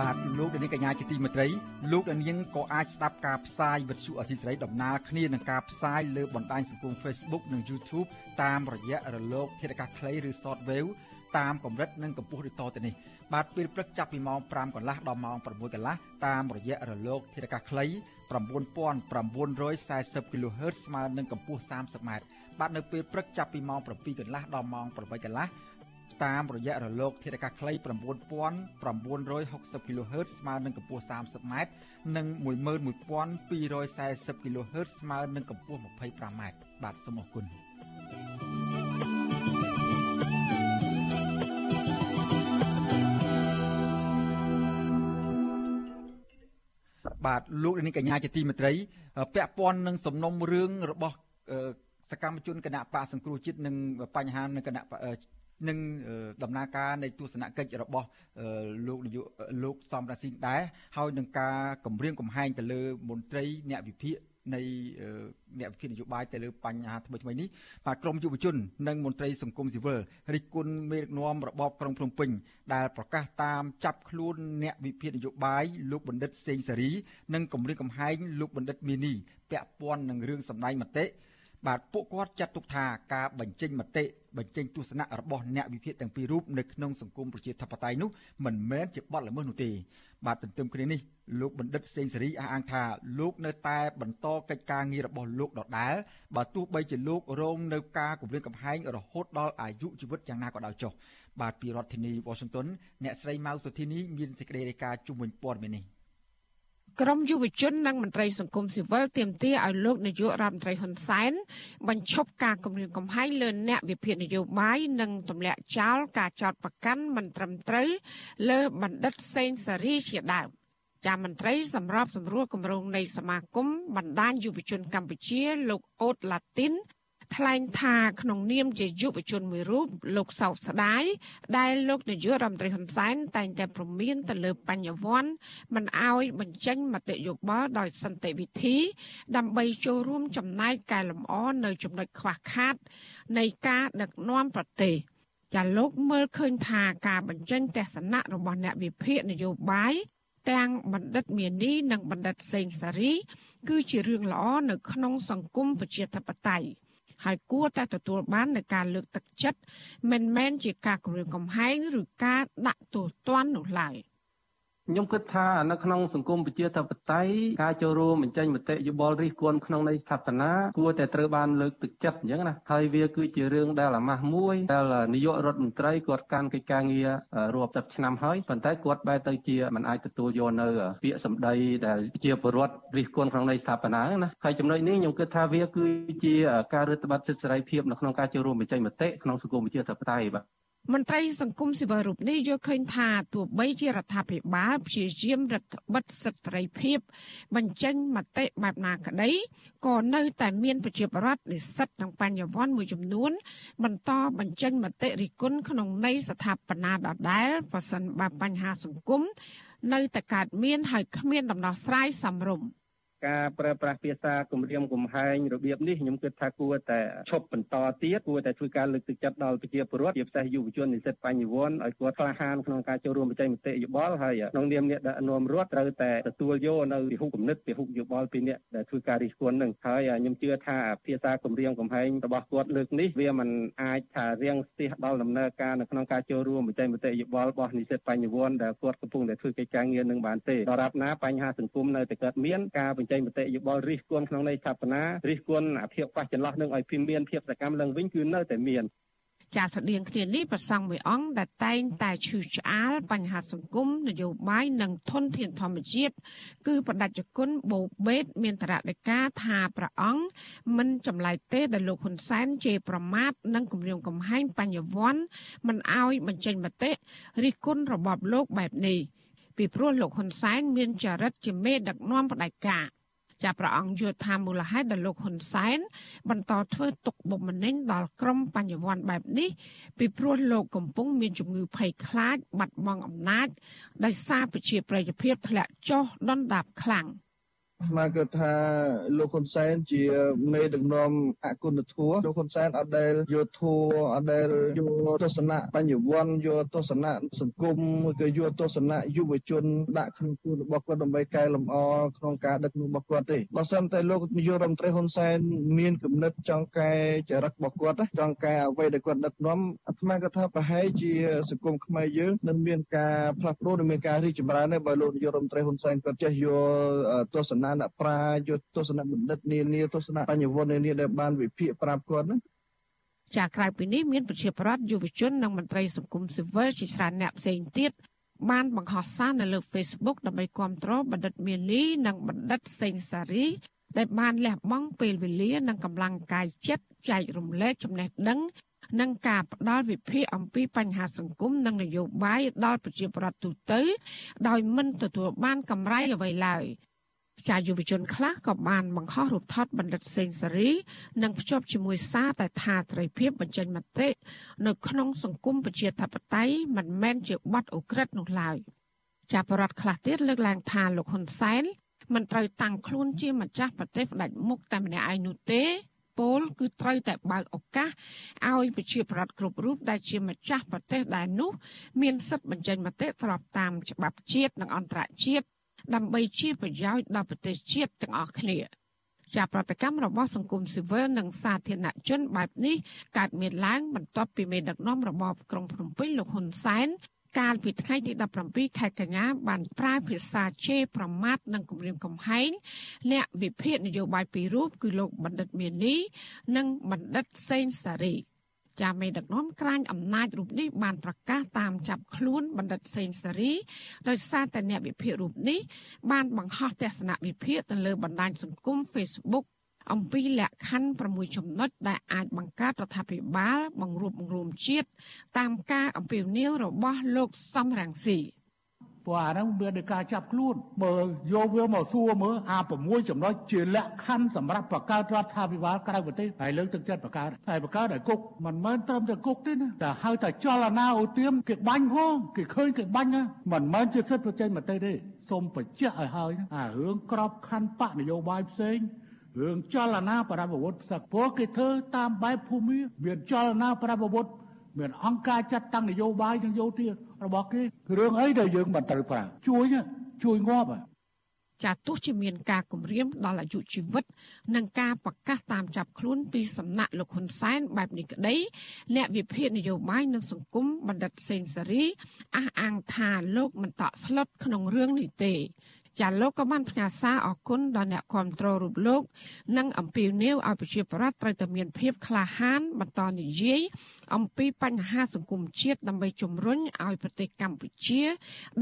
បាទលោកនាងកញ្ញាជាទីមេត្រីលោកនាងក៏អាចស្ដាប់ការផ្សាយវិទ្យុអសីសេរីដំណើរគ្នានឹងការផ្សាយលើបណ្ដាញសង្គម Facebook និង YouTube តាមរយៈរលក ធាតុអាកាសខ្លីឬ Shortwave តាមកម្រិតនិងកម្ពស់ដូចតទៅនេះបាទពេលព្រឹកចាប់ពីម៉ោង5កន្លះដល់ម៉ោង6កន្លះតាមរយៈរលកធាតុអាកាសខ្លី9940 kHz ស្មើនឹងកម្ពស់ 30m បាទនៅពេលព្រឹកចាប់ពីម៉ោង7កន្លះដល់ម៉ោង8កន្លះ តាមរយៈរលកធាតុអាកាសខ្លី9960 kHz ស្មើនឹងកម្ពស់ 30m និង11240 kHz ស្មើនឹងកម្ពស់ 25m បាទសូមអរគុណបាទលោកនាងកញ្ញាជាទីមេត្រី ពាក់ព័ន្ធនឹងសំណុំរឿងរបស់សកម្មជនគណៈបកសង្គ្រោះជាតិនិងបញ្ហានៅគណៈ នឹងដំណើរការនៃទស្សនកិច្ចរបស់លោកនាយកលោកសំរាស៊ីនដែរហើយនឹងការគម្រាមកំហែងទៅលើមន្ត្រីអ្នកវិភាគនៃអ្នកវិភាគនយោបាយទៅលើបញ្ហាថ្មីៗនេះបាទក្រមយុវជន និងមន្ត្រីសង្គមស៊ីវិលរិះគន់មេដឹកនាំរបបក្រុងភ្នំពេញដែលប្រកាសតាមចាប់ខ្លួនអ្នកវិភាគនយោបាយលោកបណ្ឌិតសេងសេរី និងគម្រាមកំហែងលោកបណ្ឌិតមីនីពាក់ព័ន្ធនឹងរឿងសម្ដែងមតិ បាទពួកគាត់ចាត់ទុកថាការបញ្ចេញមតិបញ្ចេញទស្សនៈរបស់អ្នកវិភាគទាំងពីររូបនៅក្នុងសង្គមប្រជាធិបតេយ្យនោះមិនមែនជាបទល្មើសនោះទេបាទទន្ទឹមគ្នានេះលោកបណ្ឌិតសេងសេរីអះអាងថាលោកនៅតែបន្តកិច្ចការងាររបស់លោកដដែលបើទោះបីជាលោករងនៅការគម្រាមកំហែងរហូតដល់អាយុជីវិតយ៉ាងណាក៏ដោយចុះបាទពីរដ្ឋធានី Washington អ្នកស្រីម៉ៅសុធីនីមានសេចក្តីរាយការណ៍ជុំវិញព័ត៌មាននេះ ក្រមយុវជននិងមន្ត្រីសង្គមស៊ីវិលទាមទារឲ្យលោកនាយករដ្ឋមន្ត្រីហ៊ុនសែនបញ្ឈប់ការគំរាមកំហែងលើអ្នកវិភាគនយោបាយនិងទម្លាក់ចោលការចោទប្រកាន់មិនត្រឹមត្រូវលើបណ្ឌិតសេងសារីជាដើមចាមន្ត្រីសម្របសម្រួលគម្រោងនៃសមាគមបណ្ដាញយុវជនកម្ពុជាលោកអូតឡាទីន ថ្លែងថាក្នុងនាមជាយុវជនមួយរូបលោកសោកស្ដាយដែលលោកនាយករដ្ឋមន្ត្រីហ៊ុនសែនតែងតែប្រមានទៅលើបញ្ញវន្តមិនអោយបញ្ចេញមតិយោបល់ដោយសន្តិវិធី ដើម្បីចូលរួមចំណែកកែលម្អនៅចំណុចខ្វះខាត នៃការដឹកនាំប្រទេសចាលោកមើលឃើញថាការបញ្ចេញទស្សនៈរបស់អ្នកវិភាគនយោបាយទាំងបណ្ឌិតមានីនិងបណ្ឌិតសេងសារី គឺជារឿងល្អនៅក្នុងសង្គមប្រជាធិបតេយ្យ ហើយគួរតែទទួលបាននូវការលើកទឹកចិត្តមិនមែនជាការគំរាមកំហែងឬការដាក់ទោសទណ្ឌនោះឡើយ។ ខ្ញុំគិតថានៅក្នុងសង្គមប្រជាធិបតេយ្យការចូលរួមបញ្ចេញមតិយោបល់រិះគន់ក្នុងន័យស្ថាបនាគួរតែត្រូវបានលើកទឹកចិត្តអញ្ចឹងណាហើយវាគឺជារឿងដែលអាម៉ាស់មួយដែលនាយករដ្ឋមន្ត្រីគាត់កាន់កិច្ចការងាររាប់សិបឆ្នាំហើយប៉ុន្តែគាត់បែរទៅជាមិនអាចទទួលយកនៅពាក្យសម្ដីដែលជាពលរដ្ឋរិះគន់ក្នុងន័យស្ថាបនាណាហើយចំណុចនេះខ្ញុំគិតថាវាគឺជាការរឹតបន្តឹងសិទ្ធិសេរីភាពនៅក្នុងការចូលរួមបញ្ចេញមតិក្នុងសង្គមប្រជាធិបតេយ្យបាទ មន្ត្រីសង្គមស៊ីវិលរូបនេះយល់ឃើញថាទោះបីជារដ្ឋាភិបាលព្យាយាមរដ្ឋបិទសិទ្ធិសេរីភាព បញ្ចេញមតិបែបណាក្តីក៏នៅតែមានប្រជាពលរដ្ឋនិស្សិតនិងបញ្ញវន្តមួយចំនួន បន្តបញ្ចេញមតិរិះគន់ក្នុងន័យស្ថាបនាដដែលប្រសិនបើបញ្ហាសង្គមនៅតែកើតមានហើយគ្មានដំណោះស្រាយសមរម្យ ការប្រើប្រាស់ភាសាគម្រាមកំហែងរបៀបនេះខ្ញុំគិតថាគួរតែឈប់បន្តទៀតគួរតែធ្វើការលើកទឹកចិត្តដល់ប្រជាពលរដ្ឋជាពិសេសយុវជននិស្សិតបញ្ញវន្តឲ្យគាត់ក្លាហានក្នុងការចូលរួមបញ្ចេញមតិយោបល់ហើយក្នុងនាមអ្នកដឹកនាំរដ្ឋត្រូវតែទទួលយកនៅពិហុគំនិតពិហុយោបល់ពីអ្នកដែលធ្វើការរិះគន់នឹងហើយខ្ញុំជឿថាភាសាគម្រាមកំហែងរបស់គាត់លើកនេះវាមិនអាចថារៀងស្ទះដល់ដំណើរការនៅក្នុងការចូលរួមបញ្ចេញមតិយោបល់របស់និស្សិតបញ្ញវន្តដែលគាត់កំពុងតែធ្វើកិច្ចការងារនឹងបានទេដរាបណាបញ្ហាសង្គមនៅតែកើតមានការបញ្ចេញមតិយោបល់រិះគន់ក្នុងន័យស្ថាបនារិះគន់អាភាពខ្វះចន្លោះនឹងឲ្យពីមានភាពសកម្មឡើងវិញគឺនៅតែមានចាស្តៀងគ្នានេះប្រសង់មួយអង្គដែលតែងតែឈឺឆ្អាលបញ្ហាសង្គមនយោបាយនិងធនធានធម្មជាតិគឺបដិជគុណបូបេត មានតរដេកាថាព្រះអង្គមិនចម្លែកទេដែលលោកហ៊ុនសែនជេរប្រមាថនិងគំរាមកំហែងបញ្ញវន្តមិនអោយបញ្ចេញមតិរិះគន់របបលោកបែបនេះពីព្រោះលោកហ៊ុនសែនមានចរិតជាមេដឹកនាំផ្ដាច់ការ ចាព្រះអង្គយល់ថាមូលហេតុដែលលោកហ៊ុនសែនបន្តធ្វើទុកបុកម្នេញដល់ក្រុមបញ្ញវន្តបែបនេះពីព្រោះលោកកំពុងមានជំងឺភ័យខ្លាចបាត់បង់អំណាចដោយសារប្រជាប្រិយភាពធ្លាក់ចុះដុនដាបខ្លាំង។ មកគឺថាលោកហ៊ុនសែនជាមេដឹកនាំអគុណធម៌លោកហ៊ុនសែនអត់ដែលយកធัวអត់ដែលយកទស្សនៈបញ្ញវន្តយកទស្សនៈសង្គមមួយក៏យកទស្សនៈយុវជនដាក់ក្នុងខ្លួនរបស់គាត់ដើម្បីកែលម្អក្នុងការដឹកនាំរបស់គាត់ទេបើសិនតែលោកនាយករដ្ឋមន្ត្រីហ៊ុនសែនមានគំនិតចង់កែចរិតរបស់គាត់ចង់កែអ្វីដែលគាត់ដឹកនាំអាត្មាក៏ថាប្រហែលជាសង្គមខ្មែរយើងនឹងមានការផ្លាស់ប្ដូរនិងមានការរីកចម្រើនដែរបើលោកនាយករដ្ឋមន្ត្រីហ៊ុនសែនគាត់ចេះយកទស្សនៈអ្នកប្រាជ្ញយកទស្សនៈបណ្ឌិតនានាទស្សនៈបញ្ញវន្តនានាដែលបានវិភាគប្រាប់គាត់ហ្នឹងចាក្រៅពីនេះមានប្រជាប្រដ្ឋយុវជននិងមន្ត្រីសង្គមស៊ីវិលជាច្រើនអ្នកផ្សេងទៀតបានបង្ហោះសារនៅលើ Facebook ដើម្បីគាំទ្របណ្ឌិតមាលីនិងបណ្ឌិតសេងសារីដែលបានលះបង់ពេលវេលានិងកម្លាំងកាយចិត្តចែករំលែកចំណេះដឹងនិងការផ្ដល់វិភាគអំពីបញ្ហាសង្គមនិងនយោបាយដល់ប្រជាពលរដ្ឋទូទៅ ដោយមិនទទួលបានកម្រៃអ្វីឡើយ ចាយុវជនខ្លះក៏បានបង្ហោះរូបថតបណ្ឌិតសេងសេរី និងភ្ជាប់ជាមួយសារតែថាត្រីភាពបញ្ចេញមតិនៅក្នុងសង្គមប្រជាធិបតេយ្យមិនមែនជាបទអូក្រិដ្ឋនោះឡើយចាបរដ្ឋខ្លះទៀតលើកឡើងថាលោកហ៊ុនសែនមិនត្រូវតាំងខ្លួនជាម្ចាស់ប្រទេសផ្ដាច់មុខតែម្នាក់ឯងនោះទេពលគឺត្រូវតែបើកឱកាសឲ្យប្រជាប្រដ្ឋគ្រប់រូបដែលជាម្ចាស់ប្រទេសដែលនោះ មានសិទ្ធិបញ្ចេញមតិស្របតាមច្បាប់ជាតិនិងអន្តរជាតិ ដើម្បីជាប្រយោជន៍ដល់ប្រទេសជាតិទាំងអស់គ្នាជាប្រតិកម្មរបស់សង្គមស៊ីវិលនិងសាធារណជនបែបនេះកើតមានឡើងបន្ទាប់ពីមេដឹកនាំរបបក្រុងភ្នំពេញលោកហ៊ុនសែនកាលពីថ្ងៃទី17ខែកញ្ញាបានប្រើភាសាជេរប្រមាថនិងគំរាមកំហែងអ្នកវិភាគនយោបាយពីររូបគឺលោកបណ្ឌិតមាននីនិងបណ្ឌិតសេងសារី ចាមេដឹកនាំក្រាញអំណាចរូបនេះបានប្រកាសតាមចាប់ខ្លួនបណ្ឌិតសេងសារីដោយសារតែអ្នកវិភាគរូបនេះបានបង្ហោះទស្សនវិភាគទៅលើបណ្ដាញសង្គម Facebook អំពីលក្ខខណ្ឌ6ចំណុចដែលអាចបង្កើតរដ្ឋាភិបាលបង្រួបបង្រួមជាតិតាមការអំពាវនាវរបស់លោកសំរងស៊ី ព្រោះអាហ្នឹងវាដោយការចាប់ខ្លួនបើយកវាមកសួរមើលអា6ចំណុចជាលក្ខខណ្ឌសម្រាប់បង្កើតរដ្ឋាភិបាលក្រៅប្រទេសហើយលើកទឹកចិត្តបង្កើតហើយបង្កើតឲ្យគុកមិនមែនត្រឹមតែគុកទេណាតែហៅថាចលនាអូទៀមគេបាញ់ហងគេឃើញគេបាញ់មិនមែនជាសិទ្ធិប្រជែងមតិទេសូមបញ្ជាក់ឲ្យហើយអារឿងក្របខណ្ឌបកនយោបាយផ្សេងរឿងចលនាប្រដាប់អាវុធផ្សឹកព្រោះគេធ្វើតាមបែបភូមិមានចលនាប្រដាប់អាវុធមានអង្គការចាត់តាំងនយោបាយនិងយោធា របស់គេរឿងអីដែលយើងមិនត្រូវប្រើជួយជួយងាប់ចាទោះជាមានការគម្រាមដល់អាយុជីវិត និងការប្រកាសតាមចាប់ខ្លួនពីសំណាក់លោកហ៊ុនសែនបែបនេះក្តីអ្នកវិភាគនយោបាយនិងសង្គមបណ្ឌិតសេងសេរីអះអាងថាលោកមិនតក់ស្លុតក្នុងរឿងនេះទេ ចាលោកក៏បានផ្ញើសារអគុណដល់អ្នកគ្រប់គ្រងរូបលោក និងអំពាវនាវឲ្យប្រជាប្រដ្ឋត្រូវតែមានភាពក្លាហានបន្តនិយាយអំពីបញ្ហាសង្គមជាតិដើម្បីជំរុញឲ្យប្រទេសកម្ពុជា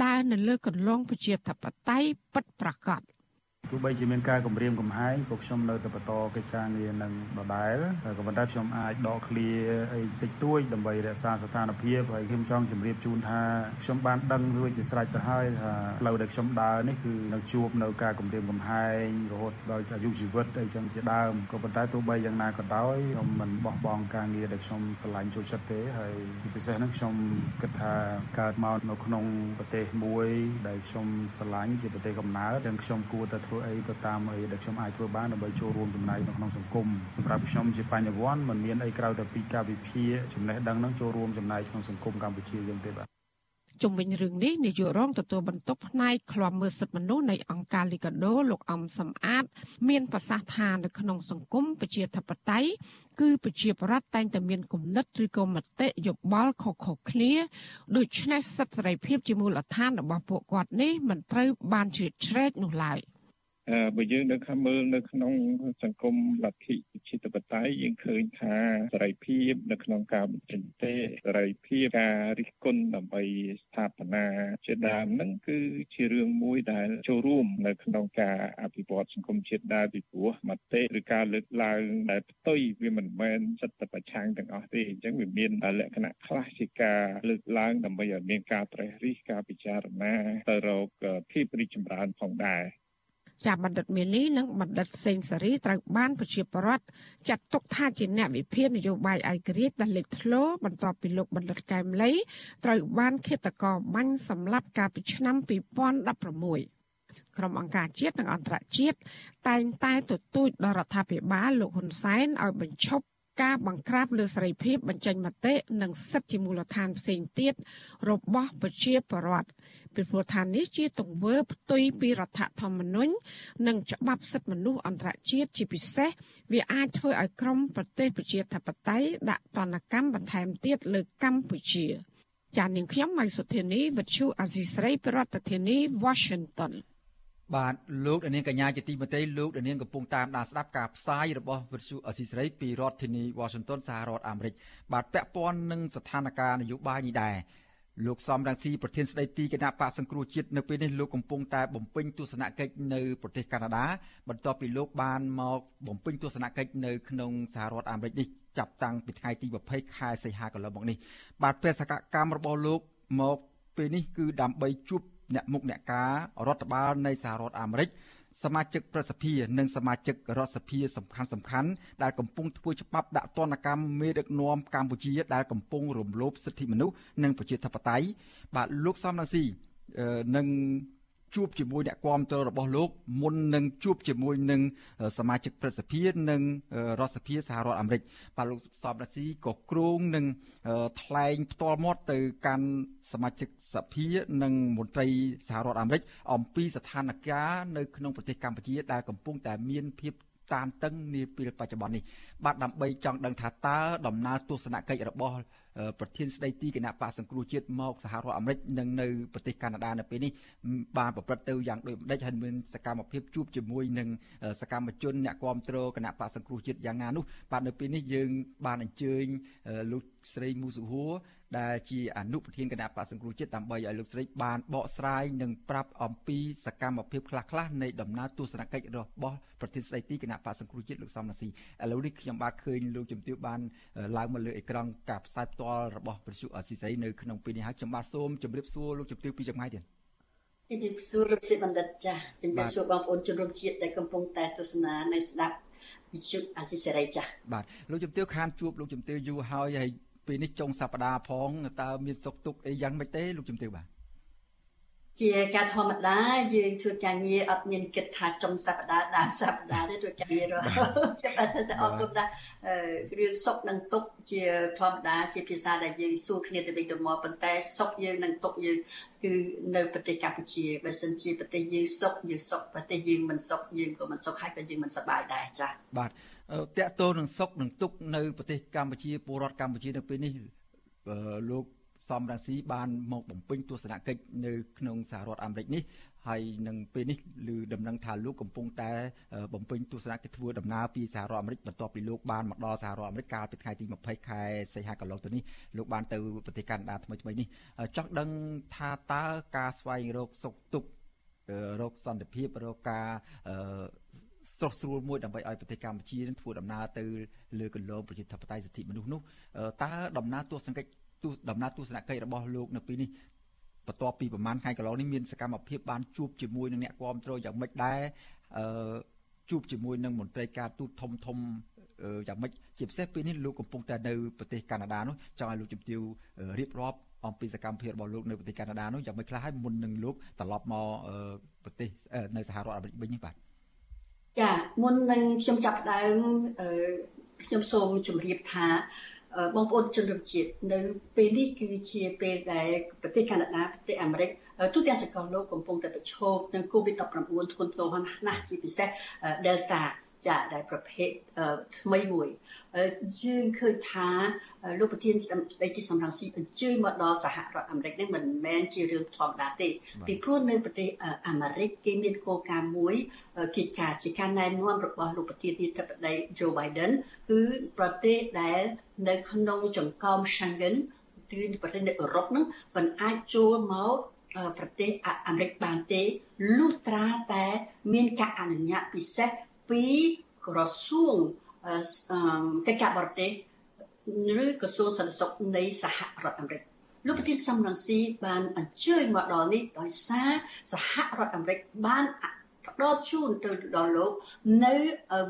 ដើរនៅលើគន្លងប្រជាធិបតេយ្យពិតប្រាកដ ទោះបីជាមានការគម្រាមកំហែងក៏ខ្ញុំនៅតែបន្តកិច្ចការងារនឹងដដែលក៏ប៉ុន្តែខ្ញុំអាចដកឃ្លាអីតិចតួចដើម្បីរក្សាស្ថានភាពហើយខ្ញុំចង់ជម្រាបជូនថាខ្ញុំបានដឹងរួចជាស្រេចទៅហើយថាផ្លូវដែលខ្ញុំដើរនេះគឺនឹងជួបនៅការគម្រាមកំហែងរហូតដល់អាយុជីវិតអីចឹងជាដើមក៏ប៉ុន្តែទោះបីយ៉ាងណាក៏ដោយខ្ញុំមិនបោះបង់ការងារដែលខ្ញុំស្រឡាញ់ចូលចិត្តទេហើយពិសេសហ្នឹងខ្ញុំគិតថាកើតមកនៅក្នុងប្រទេសមួយដែលខ្ញុំស្រឡាញ់ជាប្រទេសកំណើតដែលខ្ញុំគួរតែធ្វើធ្វើអីទៅតាមអីដែលខ្ញុំអាចធ្វើបានដើម្បីចូលរួមចំណែកនៅក្នុងសង្គមសម្រាប់ខ្ញុំជាបញ្ញវន្តមិនមានអីក្រៅតែពីការវិភាគចំណេះដឹងនឹងចូលរួមចំណែកក្នុងសង្គមកម្ពុជាយើងទេបាទជុំវិញរឿងនេះនាយករងទទួលបន្ទុកផ្នែកឃ្លាំមើលសិទ្ធិមនុស្សនៃអង្គការលីកាដូលោកអំសំអាត មានប្រសាសន៍ថានៅក្នុងសង្គមប្រជាធិបតេយ្យគឺប្រជាប្រដ្ឋតែងតែមានគំនិតឬក៏មតិយោបល់ខុសៗគ្នាដូច្នេះសិទ្ធិសេរីភាពជាមូលដ្ឋានរបស់ពួកគាត់នេះមិនត្រូវបានជ្រៀតជ្រែកនោះឡើយ។ បើយើងនៅខាងមើលនៅក្នុងសង្គមលទ្ធិប្រជាធិបតេយ្យយើងឃើញថាសេរីភាពនៅក្នុងការបញ្ចេញមតិសេរីភាពការរិះគន់ដើម្បីស្ថាបនាជាដើមហ្នឹងគឺជារឿងមួយដែលចូលរួមនៅក្នុងការអភិវឌ្ឍសង្គមជាតិដែរពីព្រោះមតិឬការលើកឡើងដែលផ្ទុយវាមិនមែនសិទ្ធិប្រឆាំងទាំងអស់ទេអញ្ចឹងវាមានលក្ខណៈខ្លះជាការលើកឡើងដើម្បីឲ្យមានការត្រេះរិះការពិចារណាទៅរកភាពរីកចម្រើនផងដែរ ចាបណ្ឌិតមាននេះនិងបណ្ឌិតសេងសេរីត្រូវបានប្រជាពលរដ្ឋចាត់ទុកថាជាអ្នកវិភាគនយោបាយឯករាជ្យដែលលេចធ្លោបន្ទាប់ពីលោកបណ្ឌិតកែមលីត្រូវបានឃាតករបាញ់សម្លាប់កាលពីឆ្នាំ2016ក្រុមអង្គការជាតិនិងអន្តរជាតិតែងតែទទូចដល់រដ្ឋាភិបាលលោកហ៊ុនសែនឲ្យបញ្ឈប់ ការបង្ក្រាបលើសេរីភាពបញ្ចេញមតិនិងសិទ្ធិជាមូលដ្ឋានផ្សេងទៀតរបស់ប្រជាពលរដ្ឋពីព្រោះថានេះជាទង្វើផ្ទុយពីរដ្ឋធម្មនុញ្ញនិងច្បាប់សិទ្ធិមនុស្សអន្តរជាតិជាពិសេសវាអាចធ្វើឲ្យក្រមប្រទេសប្រជាធិបតេយ្យដាក់ទណ្ឌកម្មបន្ថែមទៀតលើកម្ពុជាចាននាងខ្ញុំម៉ៃសុធានីវិទ្យុអាស៊ីស្រីប្រធានាធិបតី Washington បាទលោកនាងកញ្ញាជាទីមេត្រីលោកនាងកំពុងតាមដានស្ដាប់ការផ្សាយរបស់វិទ្យុអស៊ីសេរីពីរដ្ឋធានី Washington សហរដ្ឋអាមេរិកបាទពាក់ព័ន្ធនឹងស្ថានភាពនយោបាយនេះដែរលោកសំរងស៊ីប្រធានស្ដីទីគណៈបកសង្គ្រោះជាតិនៅពេលនេះលោកកំពុងតែបំពេញទស្សនកិច្ចនៅប្រទេសកាណាដាបន្ទាប់ពីលោកបានមកបំពេញទស្សនកិច្ចនៅក្នុងសហរដ្ឋអាមេរិកនេះចាប់តាំងពីថ្ងៃទី20ខែសីហាកន្លងមកនេះបាទបេសកកម្មរបស់លោកមកពេលនេះគឺដើម្បីជួប អ្នកមុខអ្នកការរដ្ឋបាលនៃសហរដ្ឋអាមេរិកសមាជិកប្រសិទ្ធិនិងសមាជិករដ្ឋសភាសំខាន់សំខាន់ដែលកំពុងធ្វើច្បាប់ដាក់ទណ្ឌកម្មមេដឹកនាំកម្ពុជាដែលកំពុងរំលោភសិទ្ធិមនុស្សនិងប្រជាធិបតេយ្យបាទលោកសំរងស៊ីនឹងជួបជាមួយអ្នកគាំទ្ររបស់លោកមុននឹងជួបជាមួយនឹងសមាជិកព្រឹទ្ធសភានិងរដ្ឋសភាសហរដ្ឋអាមេរិកបាទលោកសំរាស៊ីក៏គ្រោងនឹងថ្លែងផ្ទាល់មាត់ទៅកាន់សមាជិក សភានិងមន្ត្រីសហរដ្ឋអាមេរិកអំពីស្ថានភាពនៅក្នុងប្រទេសកម្ពុជាដែលកំពុងតែមានភាពតានតឹងនាពេលបច្ចុប្បន្ននេះបាទដើម្បីចង់ដឹងថាតើដំណើរទស្សនកិច្ចរបស់ប្រធានស្ដីទីគណៈបកសង្គ្រោះជាតិមកសហរដ្ឋអាមេរិកនិងនៅប្រទេសកាណាដានៅពេលនេះបានប្រព្រឹត្តទៅយ៉ាងដូចម្ដេចហើយមានសកម្មភាពជួបជាមួយនឹងសកម្មជនអ្នកគាំទ្រគណៈបកសង្គ្រោះជាតិយ៉ាងណានោះបាទនៅពេលនេះយើងបានអញ្ជើញលោកស្រីមូសុហួរ ដែលជាអនុប្រធានគណៈបក្សសង្គ្រោះជាតិដើម្បីឲ្យលោកស្រីបានបកស្រាយនិងប្រាប់អំពីសកម្មភាពខ្លះៗនៃដំណើរទស្សនកិច្ចរបស់ប្រធានស្ដីទីគណៈបក្សសង្គ្រោះជាតិលោកសំរាស៊ីឥឡូវនេះខ្ញុំបាទឃើញលោកជំទាវបានឡើងមកលើអេក្រង់ការផ្សាយផ្ទាល់របស់ប្រជុំអស៊ីសេរីនៅក្នុងពេលនេះហើយខ្ញុំបាទសូមជម្រាបសួរលោកជំទាវពីចម្ងាយទៀតជំរាបសួរលោកសិបណ្ឌិតចាស់ជំរាបសួរបងប្អូនជនរួមជាតិដែលកំពុងតែទស្សនានៅស្ដាប់វិទ្យុអាស៊ីសេរីចាស់បាទលោកជំទាវខានជួបលោកជំទាវយូរហើយហើយ ពេលនេះចុងសប្តាហ៍ផងតើមានសុខទុក្ខអីយ៉ាងម៉េចទេលោកជំទាវបាទជាការធម្មតាយើងជួយការងារអត់មានគិតថាចុងសប្តាហ៍ដើមសប្តាហ៍ទេជួយការងារចាំបាច់ថា sẽ អរគុណថារឿងសុខនិងទុក្ខជាធម្មតាជាភាសាដែលយើងសួរគ្នាទៅវិញទៅមកប៉ុន្តែសុខយើងនិងទុក្ខយើងគឺនៅប្រទេសកម្ពុជាបើសិនជាប្រទេសយើងសុខយើងសុខប្រទេសយើងមិនសុខយើងក៏មិនសុខហើយក៏យើងមិនសប្បាយដែរចា៎បាទ តកតោនឹងសុខនឹងទុក្ខនៅប្រទេសកម្ពុជាពលរដ្ឋកម្ពុជានៅពេលនេះលោកសំរងស៊ីបានមកបំពេញទស្សនកិច្ចនៅក្នុងសហរដ្ឋអាមេរិកនេះហើយនឹងពេលនេះឮដំណឹងថាលោកកំពុងតែបំពេញទស្សនកិច្ចធ្វើដំណើរពីសហរដ្ឋអាមេរិកបន្ទាប់ពីលោកបានមកដល់សហរដ្ឋអាមេរិកកាលពីថ្ងៃទី20ខែសីហាកន្លងទៅនេះលោកបានទៅប្រទេសកាណាដាថ្មីថ្មីនេះចង់ដឹងថាតើការស្វែងរកសុខទុក្ខរកសន្តិភាពរកការ ស្រស់ស្រួលមួយដើម្បីឲ្យប្រទេសកម្ពុជានឹងធ្វើដំណើរទៅលើគន្លងប្រជាធិបតេយ្យសិទ្ធិមនុស្សនោះតើដំណើរទស្សនកិច្ចដំណើរទស្សនកិច្ចរបស់លោកនៅពេលនេះបន្ទាប់ពីប្រហែលថ្ងៃកន្លងនេះមានសកម្មភាពបានជួបជាមួយនឹងអ្នកគាំទ្រយ៉ាងម៉េចដែរអឺជួបជាមួយនឹងមន្ត្រីការទូតធំធំយ៉ាងម៉េចជាពិសេសពេលនេះលោកកំពុងតែនៅប្រទេសកាណាដានោះចង់ឲ្យលោកជំទាវរៀបរាប់អំពីសកម្មភាពរបស់លោកនៅប្រទេសកាណាដានោះយ៉ាងម៉េចខ្លះហើយមុននឹងលោកត្រឡប់មកប្រទេសនៅសហរដ្ឋអាមេរិកវិញនេះបាទ ចាមុននឹងខ្ញុំចាប់ផ្ដើមខ្ញុំសូមជម្រាបថាបងប្អូនជនរួមជាតិនៅពេលនេះគឺជាពេលដែលប្រទេសកាណាដាប្រទេសអាមេរិកទូទាំងសកលលោកកំពុងតែប្រឈមនឹង COVID-19 ធ្ងន់ធ្ងរណាស់ជាពិសេស Delta ចាដែលប្រភេទថ្មីមួយយើងឃើញថាលោកប្រធានស្ដីទីសំរងស៊ីអញ្ជើញមកដល់សហរដ្ឋអាមេរិកនេះមិនមែនជារឿងធម្មតាទេពីព្រោះនៅប្រទេសអាមេរិកគេមានគោលការណ៍មួយកិច្ចការជាការណែនាំរបស់លោកប្រធានាធិបតី Joe Biden គឺប្រទេសដែលនៅក្នុងចង្កោម Schengen គឺប្រទេសនៅអឺរ៉ុបហ្នឹងមិនអាចចូលមកប្រទេសអាមេរិកបានទេលុះត្រាតែមានការអនុញ្ញាតពិសេស ពីក្រសួងកិច្ចការបរទេសឬក្រសួងសន្តិសុខនៃសហរដ្ឋអាមេរិកលោកប្រធានសំរងស៊ីបានអញ្ជើញមកដល់នេះដោយសារសហរដ្ឋអាមេរិកបានផ្ដល់ជូនទៅដល់លោកនៅ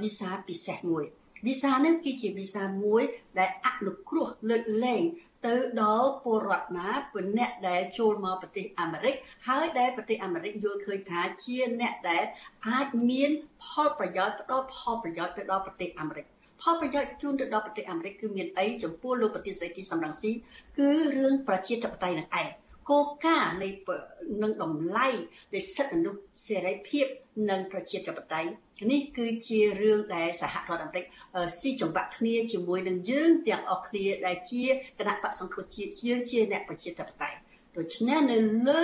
វីសាពិសេសមួយវីសានេះគឺជាវីសាមួយដែលអនុគ្រោះលើកលែង ទៅដល់ពលរដ្ឋណាពីអ្នកដែលចូលមកប្រទេសអាមេរិក ហើយដែលប្រទេសអាមេរិកយល់ឃើញថាជាអ្នកដែលអាចមានផលប្រយោជន៍ផ្ដល់ផលប្រយោជន៍ទៅដល់ប្រទេសអាមេរិកផលប្រយោជន៍ជូនទៅដល់ប្រទេសអាមេរិកគឺមានអីចំពោះលោកប្រទេសស្រីទីសំរងស៊ីគឺរឿងប្រជាធិបតេយ្យនឹងឯង គោលការណ៍នៃនឹងតម្លៃនៃសិទ្ធិមនុស្សសេរីភាពនិងប្រជាធិបតេយ្យនេះគឺជារឿងដែលសហរដ្ឋអាមេរិកស៊ីចង្វាក់គ្នាជាមួយនឹងយើងទាំងអស់គ្នាដែលជាគណៈបកសង្គ្រោះជាតិយើងជាអ្នកប្រជាធិបតេយ្យដូច្នេះនៅលើ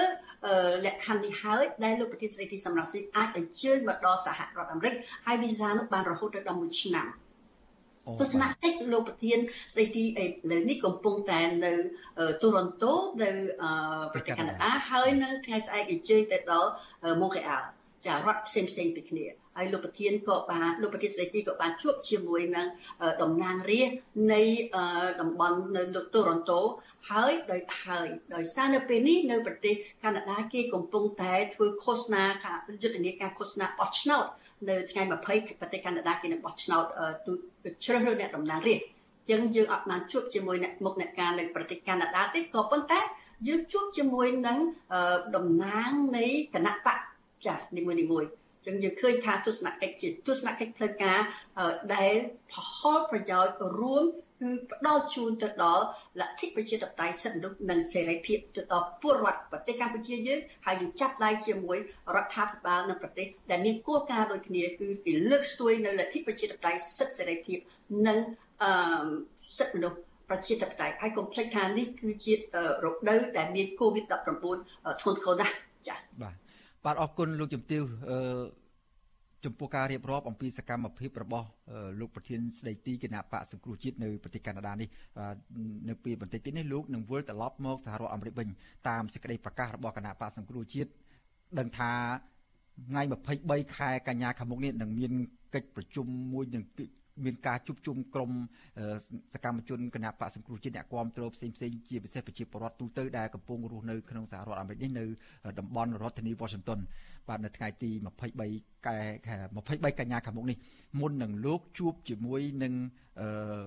លក្ខខណ្ឌនេះហើយដែលលោកប្រធានស្ដីទីសំរងស៊ីអាចអញ្ជើញមកដល់សហរដ្ឋអាមេរិកហើយវីសានោះបានរហូតដល់1ឆ្នាំ ទស្សនកិច្ចលោកប្រធានស្ដីទីឥឡូវនេះកំពុងតែនៅទូរ៉ុនតូនៅប្រទេសកាណាដាហើយនៅថ្ងៃស្អែកអញ្ជើញទៅដល់ម៉ូនរ៉េអាល់ចារដ្ឋផ្សេងផ្សេងពីគ្នា ហើយលោកប្រធានក៏បានលោកប្រធានស្ដីទីក៏បានជួបជាមួយនឹងតំណាងរាស្ត្រនៃតំបន់នៅទូរ៉ុនតូហើយដោយហើយដោយសារនៅពេលនេះនៅប្រទេសកាណាដាគេកំពុងតែធ្វើឃោសនាយុទ្ធនាការឃោសនាបោះឆ្នោតនៅថ្ងៃ20ប្រទេសកាណាដាគេនឹងបោះឆ្នោតជ្រើសរើសអ្នកតំណាងរាស្ត្រចឹងយើងអត់បានជួបជាមួយអ្នកមុខអ្នកការនៅប្រទេសកាណាដាទេក៏ប៉ុន្តែយើងជួបជាមួយនឹងតំណាងនៃគណៈបកចានីមួយនីមួយ ចឹងយើងឃើញថាទស្សនកិច្ចជាទស្សនកិច្ចផ្លូវការដែលផលប្រយោជន៍រួមគឺផ្ដល់ជូនទៅដល់លទ្ធិប្រជាធិបតេយ្យសិទ្ធិមនុស្សនិងសេរីភាពទៅដល់ពលរដ្ឋប្រទេសកម្ពុជាយើងហើយយើងចាប់ដៃជាមួយរដ្ឋាភិបាលនៅប្រទេសដែលមានគោលការណ៍ដូចគ្នាគឺគេលើកស្ទួយនៅលទ្ធិប្រជាធិបតេយ្យសិទ្ធិសេរីភាពនិងអឺសិទ្ធិមនុស្សប្រជាធិបតេយ្យហើយកុំភ្លេចថានេះគឺជារដូវដែលមានកូវីដ19 ធ្ងន់ធ្ងរណាស់ចា៎បាទ បាទអរគុណលោកជំទាវអឺចំពោះការរៀបរាប់អំពីសកម្មភាពរបស់លោកប្រធានស្ដីទីគណៈបកសង្គ្រោះជាតិនៅប្រទេសកាណាដានេះនៅពេលបន្តិចទៀតនេះលោកនឹងវិលត្រឡប់មកសហរដ្ឋអាមេរិកវិញតាមសេចក្តីប្រកាសរបស់គណៈបកសង្គ្រោះជាតិដឹងថាថ្ងៃ23ខែកញ្ញាខាងមុខនេះនឹងមានកិច្ចប្រជុំមួយនឹង មានការជួបជុំក្រុមសកម្មជនគណៈបកសង្គ្រោះជាតិអ្នកគាំទ្រផ្សេងផ្សេងជាពិសេសប្រជាពលរដ្ឋទូទៅដែលកំពុងរស់នៅក្នុងសហរដ្ឋអាមេរិកនេះនៅតំបន់រដ្ឋធានី Washington បាទនៅថ្ងៃទី23កែ23កញ្ញាខាងមុខនេះមុននឹងលោកជួបជាមួយនឹងអឺ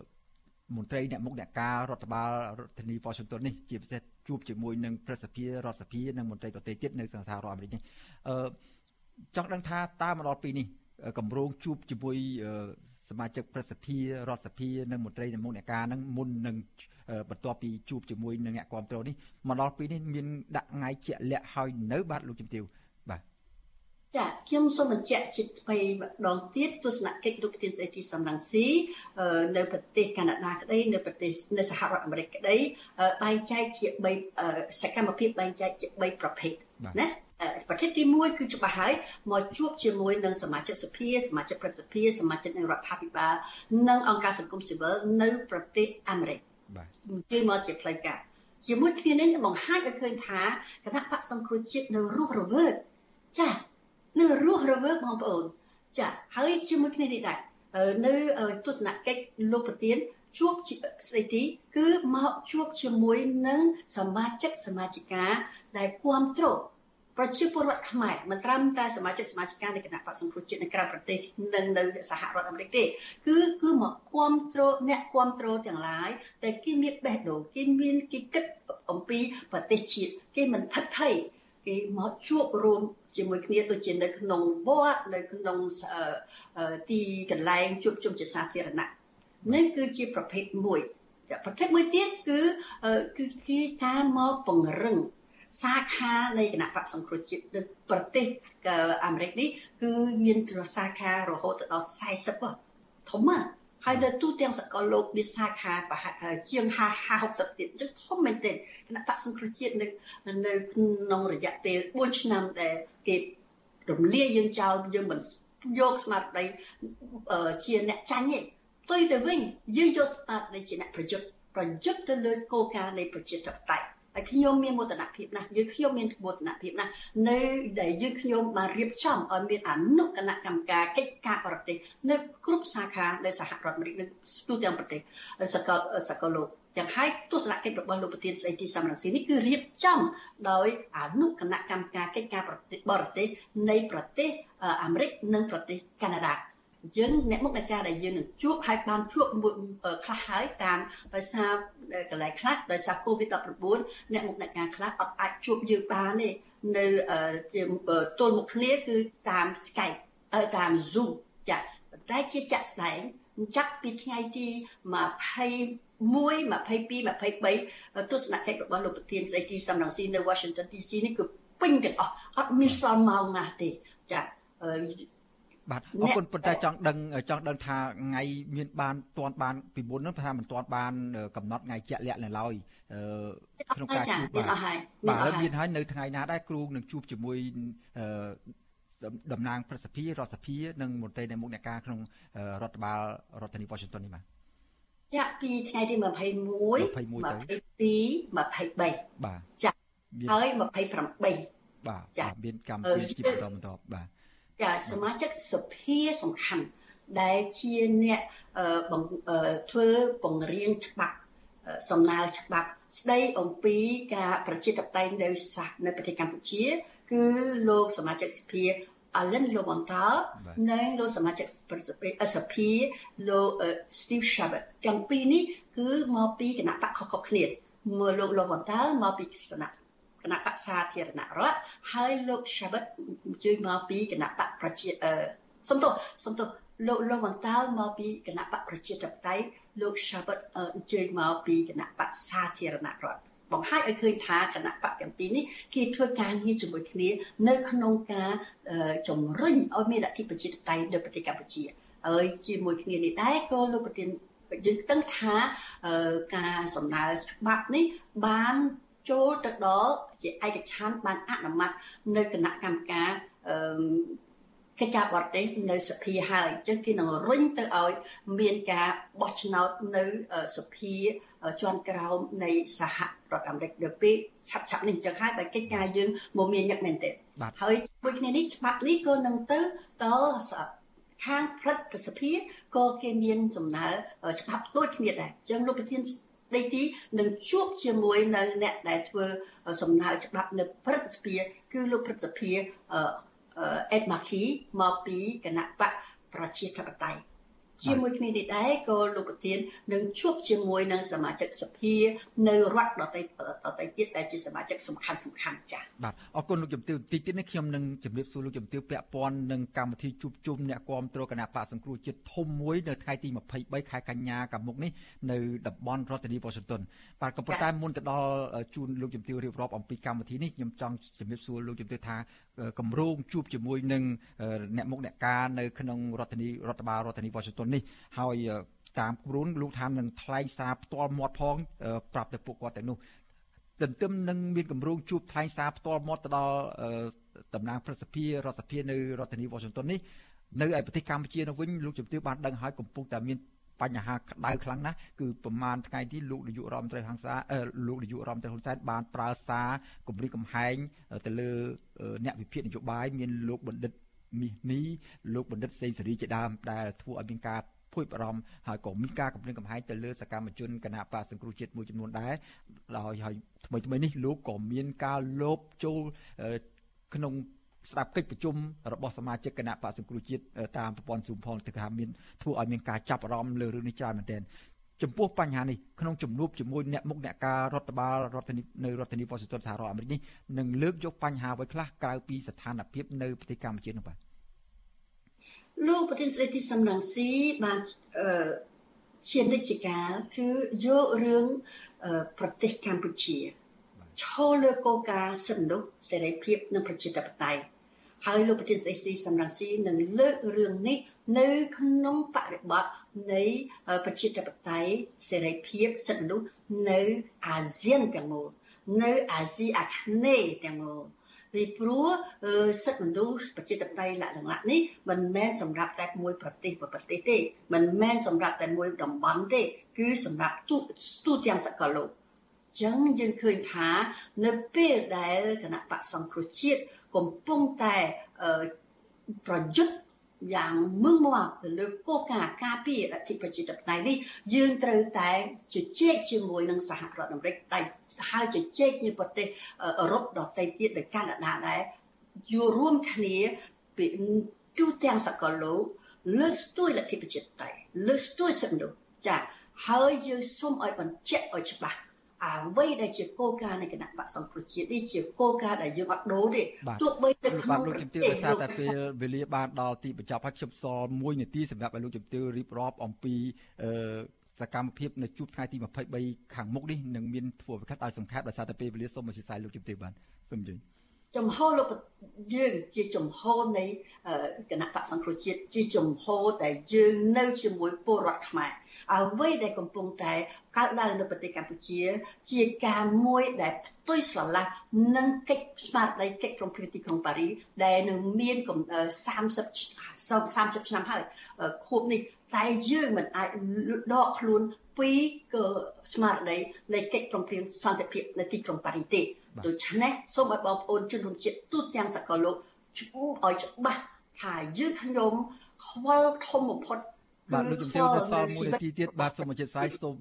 មន្ត្រីអ្នកមុខអ្នកការរដ្ឋបាលរដ្ឋធានី Washington នេះជាពិសេសជួបជាមួយនឹងប្រសិទ្ធិរដ្ឋសភានិងមន្ត្រីដទៃទៀតនៅសហរដ្ឋអាមេរិកនេះអឺចង់ដឹងថាតើមកដល់ពេលនេះកម្រងជួបជាមួយស មាជិកប្រសិទ្ធិរដ្ឋសភានិងមន្ត្រីអ្នកមុខអ្នកការនឹងមុននឹងបន្ទាប់ពីជួបជាមួយនឹងអ្នកគ្រប់គ្រងនេះមកដល់ពេលនេះមានដាក់ថ្ងៃជាក់លាក់ហើយនៅបាទលោកជំទាវបាទចាខ្ញុំសូមបញ្ជាក់ជាថ្មីម្ដងទៀតទស្សនកិច្ចលោកប្រធានស្ដីទីសំរងស៊ីនៅប្រទេសកាណាដាក្តីនៅប្រទេសនៅសហរដ្ឋអាមេរិកក្តីបែងចែកជា3សកម្មភាពបែងចែកជា3ប្រភេទណា ប្រភេទទី1គឺច្បាស់ហើយមកជួបជាមួយនឹងសមាជិកសភាសមាជិកប្រតិភិសមាជិកនឹងរដ្ឋាភិបាលនិងអង្គការសង្គមស៊ីវិលនៅប្រទេសអាមេរិកបាទគឺមកជាផ្លូវការជាមួយគ្នានេះបង្ហាញឲ្យឃើញថាគណៈបកសង្គ្រោះជាតិនៅរស់រវើកចានៅរស់រវើកបងប្អូនចាហើយជាមួយគ្នានេះដែរនៅទស្សនកិច្ចលោកប្រធានជួបស្ដីទីគឺមកជួបជាមួយនឹងសមាជិកសមាជិកាដែលគ្រប់គ្រង ប្រជាពលរដ្ឋខ្មែរមិនត្រឹមតែសមាជិកសមាជិកនៃគណៈបក្សសង្គ្រោះជាតិនៅក្រៅប្រទេសនិងនៅសហរដ្ឋអាមេរិកទេគឺគឺមកគ្រប់គ្រងអ្នកគ្រប់គ្រងទាំងឡាយតែគេមានបេះដូងគេមានគេគិតអំពីប្រទេសជាតិគេមិនផិតភ័យគេមកជួបរួមជាមួយគ្នាដូចជានៅក្នុងវត្តនៅក្នុងទីកន្លែងជួបជុំជាសាធារណៈនេះគឺជាប្រភេទមួយប្រភេទមួយទៀតគឺគឺគេការមកពង្រឹង សាខានៃគណៈបកសង្គ្រោះជាតិនៅប្រទេសអាមេរិកនេះគឺមានទ្រសាខារហូតដល់40ធំណាស់ហើយនៅទូទាំងសកលលោកមានសាខាប្រហែលជាង50 60ទៀតអញ្ចឹងធំមែនទែនគណៈបកសង្គ្រោះជាតិនៅនៅក្នុងរយៈពេល4ឆ្នាំដែលគេរំលាយយើងចោលយើងមិនយកស្មារតីជាអ្នកចាញ់ទេផ្ទុយទៅវិញយើងយកស្មារតីជាអ្នកប្រយុទ្ធប្រយុទ្ធទៅលើគោលការណ៍នៃប្រជាធិបតេយ្យ ហើយខ្ញុំមានមោទនភាពណាស់យើងខ្ញុំមានមោទនភាពណាស់នៅដែលយើងខ្ញុំបានរៀបចំឲ្យមានអនុគណៈកម្មការកិច្ចការបរទេសនៅគ្រប់សាខានៃសហរដ្ឋអាមេរិកនៅទូទាំងប្រទេសសកលសកលលោកយ៉ាងហើយទស្សនកិច្ចរបស់លោកប្រធានស្ដីទីសំរងស៊ីនេះគឺរៀបចំដោយអនុគណៈកម្មការកិច្ចការបរទេសនៃប្រទេសអាមេរិកនិងប្រទេសកាណាដា យើងអ្នកមុខនៃការដែលយើងនឹងជួបហើយបានជួបមួយខ្លះហើយតាមដោយសារកន្លែងខ្លះដោយសារ COVID-19 អ្នកមុខនៃការខ្លះអត់អាចជួបយើងបានទេនៅជាទល់មុខគ្នាគឺតាម Skype តាម Zoom ចាតែជាចាក់ស្ដែងចាប់ពីថ្ងៃទី21 22 23ទស្សនកិច្ចរបស់លោកប្រធានស្ដីទីសំរងស៊ីនៅ Washington DC នេះគឺពេញទាំងអស់អត់មានសល់ម៉ោងណាទេចា បាទអរគុណប៉ុន្តែចង់ដឹងចង់ដឹងថាថ្ងៃមានបានទាន់បានពីមុនហ្នឹងថាមិនទាន់បាន កំណត់ថ្ងៃជាក់លាក់នៅឡើយក្នុងការជួបបាទបាទមានហើយនៅថ្ងៃណាដែរគ្រូនឹងជួបជាមួយតំណាងប្រសិទ្ធិរដ្ឋសភានិងមន្ត្រីនៃមុខអ្នកការក្នុងរដ្ឋបាលរដ្ឋធានី Washington នេះបាទចាក់ពីថ្ងៃទី21 22 23បាទចាក់ហើយ28បាទចាមានកម្មវិធីជាបន្តបន្តបាទ ចាសមាជិកសភាសំខាន់ដែលជាអ្នកធ្វើបង្រៀនច្បាប់សំណើច្បាប់ស្ដីអំពីការប្រជាធិបតេយ្យនៅសាសនៅប្រទេសកម្ពុជា គឺលោកសមាជិកសភា Allen Lowenthal និងលោកសមាជិកសភាលោក Steve Chabot ទាំងពីរនេះគឺមកពីគណៈបកខុសៗគ្នាមកលោក Lowenthal មកពីគណៈ គណៈបក្សសាធារណរដ្ឋហើយលោក Shabbat ជួយមកពីគណៈបកប្រជាអឺសំទោសសំទោសលោកលោកវន្តាលមកពីគណៈបកប្រជាធិបតេយ្យលោក Shabbat អញ្ជើញមកពីគណៈបកសាធារណរដ្ឋបង្ហាញឲ្យឃើញថាគណៈបកទាំងពីរនេះគេធ្វើការងារជាមួយគ្នា នៅក្នុងការជំរុញឲ្យមានលទ្ធិប្រជាធិបតេយ្យនៅប្រទេសកម្ពុជាហើយជាមួយគ្នានេះដែរក៏លោកប្រធានយើងដឹងថាការសំដៅច្បាប់នេះបាន ចូលទៅដល់ជាឯកច្ឆន្ទបានអនុម័តនៅគណៈកម្មការអឺកិច្ចការបរទេសនៅសភាហើយអញ្ចឹងគេនឹងរុញទៅឲ្យមានការបោះឆ្នោតនៅសភាជាន់ក្រោមនៃសហរដ្ឋអាមេរិកដល់ពេលឆាប់ឆាប់នេះអញ្ចឹងហើយបើកិច្ចការយើងមកមានញឹកមែនទេហើយជាមួយគ្នានេះច្បាប់នេះក៏នឹងទៅដល់ខាងព្រឹទ្ធសភាក៏គេមានចំណាល់ច្បាប់ដូចគ្នាដែរអញ្ចឹងលោកប្រធាន ដីទីនឹងជួបជាមួយនៅអ្នកដែលធ្វើសំណើច្បាប់នៅព្រឹទ្ធសភាគឺលោកព្រឹទ្ធសភាអេដម៉ាគីមកពីគណៈបកប្រជាធិបតេយ្យ ជាមួយគ្នានេះដែរក៏លោកប្រធាននឹងជួបជាមួយនឹងសមាជិកសភា នៅរដ្ឋដទៃដទៃទៀតដែលជាសមាជិកសំខាន់សំខាន់ចា៎បាទអរគុណលោកជំទាវតិចទៀតនេះខ្ញុំនឹងជម្រាបសួរលោកជំទាវពាក់ព័ន្ធនឹងកម្មវិធីជួបជុំអ្នកគាំទ្រគណៈបកសង្គ្រោះជាតិធំមួយនៅថ្ងៃទី23ខែកញ្ញាកាលមុខនេះនៅតំបន់រដ្ឋធានីវ៉ាស៊ីនតោនបាទក៏ប៉ុន្តែមុនទៅដល់ជូនលោកជំទាវរៀបរាប់អំពីកម្មវិធីនេះខ្ញុំចង់ជម្រាបសួរលោកជំទាវថាគម្រោងជួបជាមួយនឹងអ្នកមុខអ្នកការនៅក្នុងរដ្ឋធានីរដ្ឋបាលរដ្ឋធានីវ៉ាស៊ីនតោននេះហើយតាមគ្រូនលោកថានឹងថ្លែងសារផ្ទាល់មាត់ផងប្រាប់ទៅពួកគាត់ទាំងនោះទន្ទឹមនឹងមានគម្រោងជួបថ្លែងសារផ្ទាល់មាត់ទៅដល់តំណាងប្រសិទ្ធិរដ្ឋសភានៅរដ្ឋធានីវ៉ាស៊ីនតោននេះនៅឯប្រទេសកម្ពុជានៅវិញលោកជំទាវបានដឹងហើយកំពុងតែមាន បញ្ហាក្តៅខ្លាំងណាស់គឺប្រហែលថ្ងៃទីលោកនាយករដ្ឋមន្ត្រីហង្សាលោកនាយករដ្ឋមន្ត្រីហ៊ុនសែនបានប្រើសារគម្រិះកំហែងទៅលើអ្នកវិភាគនយោបាយមានលោកបណ្ឌិតមាសនីលោកបណ្ឌិតសេងសេរីជាដើមដែលធ្វើឲ្យមានការភួយបារម្ភហើយក៏មានការគម្រាមកំហែងទៅលើសកម្មជនគណៈបកសង្គ្រោះជាតិមួយចំនួនដែរដោយហើយថ្មីថ្មីនេះលោកក៏មានការលោបចូលក្នុង ស្ដាប់កិច្ចប្រជុំរបស់សមាជិកគណៈបកសង្គ្រោះជាតិតាមប្រព័ន្ធ Zoom ផងទៅថាមានធ្វើឲ្យមានការចាប់អារម្មណ៍លើរឿងនេះច្រើនមែនទែនចំពោះបញ្ហានេះក្នុងជំនួបជាមួយអ្នកមុខអ្នកការរដ្ឋបាលរដ្ឋធានីនៅរដ្ឋធានី Washington សហរដ្ឋអាមេរិកនេះនឹងលើកយកបញ្ហាអ្វីខ្លះក្រៅពីស្ថានភាពនៅប្រទេសកម្ពុជានោះបាទលោកប្រធានស្ដីទីសំរងស៊ីបានអឺជានិច្ចកាលគឺយករឿងប្រទេសកម្ពុជាឈលលើគោលការណ៍សិទ្ធិមនុស្សសេរីភាពនិងប្រជាធិបតេយ្យ ហើយលោកប្រធានស្ដីទីសំរងស៊ីនឹងលើករឿងនេះនៅក្នុងបរិបទនៃប្រជាធិបតេយ្យសេរីភាពសិទ្ធិមនុស្សនៅអាស៊ានទាំងមូលនៅអាស៊ីអាគ្នេយ៍ទាំងមូលពីព្រោះសិទ្ធិមនុស្សប្រជាធិបតេយ្យលក្ខណៈនេះមិនមែនសម្រាប់តែមួយប្រទេសប្រទេសទេមិនមែនសម្រាប់តែមួយតំបន់ទេ គឺសម្រាប់ទូទូទាំងសកលលោកចឹងយើងឃើញថា នៅពេលដែលគណៈបកសង្គ្រោះជាតិ កំពុងតែប្រយុទ្ធយ៉ាងមឹងមាំទៅលើគោលការណ៍ការពារអធិប្រជាធិបតេយ្យនេះយើងត្រូវតែជជែកជាមួយនឹងសហរដ្ឋអាមេរិកតែហើយជជែកជាមួយប្រទេសអឺរ៉ុបដទៃទៀតដោយកាណាដាដែរយករួមគ្នាពីទូទាំងសកលលោកលើកស្ទួយលទ្ធិប្រជាធិបតេយ្យលើកស្ទួយសិទ្ធិមនុស្សចាហើយយើងសូមឲ្យបញ្ជាក់ឲ្យច្បាស់ អ្វីដែលជាគោលការណ៍នៃគណៈបកសង្គ្រោះជាតិនេះជាគោលការណ៍ដែលយើងអត់ដូរទេទោះបីទៅក្នុងលោកជំទាវដោយសារតែពេលវេលាបានដល់ទីបញ្ចប់ហើយខ្ញុំសល់1នាទីសម្រាប់ឲ្យលោកជំទាវរៀបរាប់អំពីអឺសកម្មភាពនៅជួបថ្ងៃទី23ខាងមុខនេះនឹងមានធ្វើវិកាត់ឲ្យសង្ខេបដោយសារតែពេលវេលាសូមអធិស្ឋានលោកជំទាវបានសូមអញ្ជើញ ចំហលោកយើងជាចំហនៃគណៈបកសង្គ្រោះជាតិជាចំហដែលយើងនៅជាមួយពលរដ្ឋខ្មែរអ្វីដែលកំពុងតែកើតឡើងនៅប្រទេសកម្ពុជា ជាការមួយដែលផ្ទុយស្រឡះនឹងកិច្ចស្មារតីកិច្ចព្រមព្រៀងទីក្រុងប៉ារី ដែលនឹងមាន30 30ឆ្នាំហើយខួបនេះ តែយើងមិនអាចដកខ្លួនពីស្មារតីនៃកិច្ចព្រមព្រៀងសន្តិភាពនៅទីក្រុងប៉ារីទេដូច្នេះសូមឲ្យបងប្អូនជនរួមជាតិទូទាំងសកលលោកជួបឲ្យច្បាស់ថាយើងខ្ញុំខ្វល់ធំបំផុតបាទលោកជំទាវនៅសល់មួយនាទីទៀតបាទសូមអញ្ជើញស្រាយសូម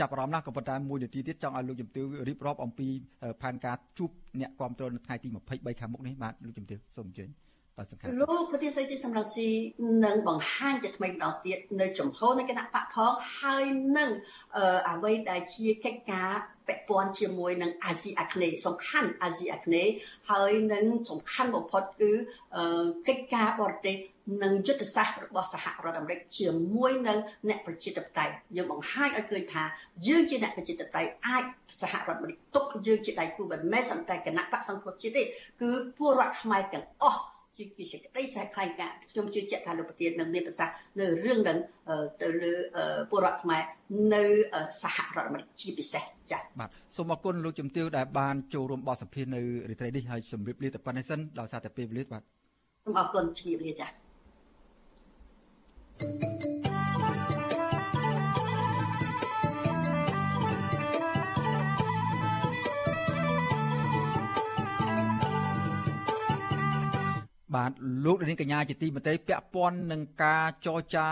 ចាប់អារម្មណ៍ណាស់ក៏ប៉ុន្តែមួយនាទីទៀតចង់ឲ្យលោកជំទាវរៀបរាប់អំពីផែនការជួបអ្នកគ្រប់គ្រងនៅថ្ងៃទី23ខាងមុខនេះបាទលោកជំទាវសូមអញ្ជើញ បាទសំខាន់លោកប្រធានសេរីសំរងស៊ីនឹងបង្ហាញជាថ្មីម្ដងទៀតនៅចំហនៃគណៈបកផងហើយនឹងអ្វីដែលជាកិច្ចការពាក់ព័ន្ធជាមួយនឹងអាស៊ីអាគ្នេយ៍សំខាន់អាស៊ីអាគ្នេយ៍ហើយនឹងសំខាន់បំផុតគឺកិច្ចការបរទេសនិងយុទ្ធសាស្ត្ររបស់សហរដ្ឋអាមេរិកជាមួយនឹងអ្នកប្រជាធិបតេយ្យយើងបង្ហាញឲ្យឃើញថាយើងជាអ្នកប្រជាធិបតេយ្យអាចសហរដ្ឋអាមេរិកទុកយើងជាដៃគូមិនមែនសំតែគណៈបកសង្គ្រោះជាតិទេគឺពលរដ្ឋខ្មែរទាំងអស់ ជាពីសេចក្តីស្រែកខ្លាញ់ការខ្ញុំជឿជាក់ថាលោកប្រធាននឹងមានប្រសាសន៍នៅរឿងនឹងទៅលើពលរដ្ឋខ្មែរនៅសហរដ្ឋអាមេរិកជាពិសេសចា៎បាទសូមអរគុណលោកជំទាវដែលបានចូលរួមបទសម្ភាសន៍នៅរីត្រីនេះហើយជម្រាបលាទៅប៉ុណ្្នេះសិនដោយសារតែពេលវេលាបាទសូមអរគុណជម្រាបលាចា៎ បាទលោកនាងកញ្ញាជាទីមេត្រីពាក់ព័ន្ធនឹងការចរចា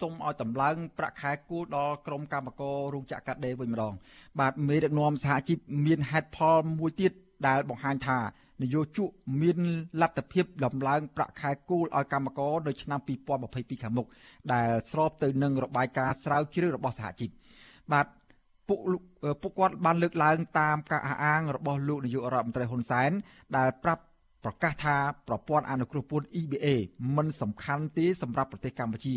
សុំឲ្យតម្លើងប្រាក់ខែគូលដល់ក្រុមកម្មកររោងចក្រកាត់ដេរវិញម្ដង បាទមេដឹកនាំសហជីពមានហេតុផលមួយទៀតដែលបង្ហាញថានយោជកមានលទ្ធភាពដំឡើងប្រាក់ខែគោលឲ្យកម្មករនៅឆ្នាំ2022ខាងមុខដែលស្របទៅនឹងរបាយការណ៍ស្រាវជ្រាវរបស់សហជីពបាទពួកពួកគាត់បានលើកឡើងតាមការអះអាងរបស់លោកនាយករដ្ឋមន្ត្រីហ៊ុនសែនដែលប្រាប់ ប្រកាសថាប្រព័ន្ធអនុគ្រោះពន្ធ EBA មិនសំខាន់ទេសម្រាប់ប្រទេសកម្ពុជា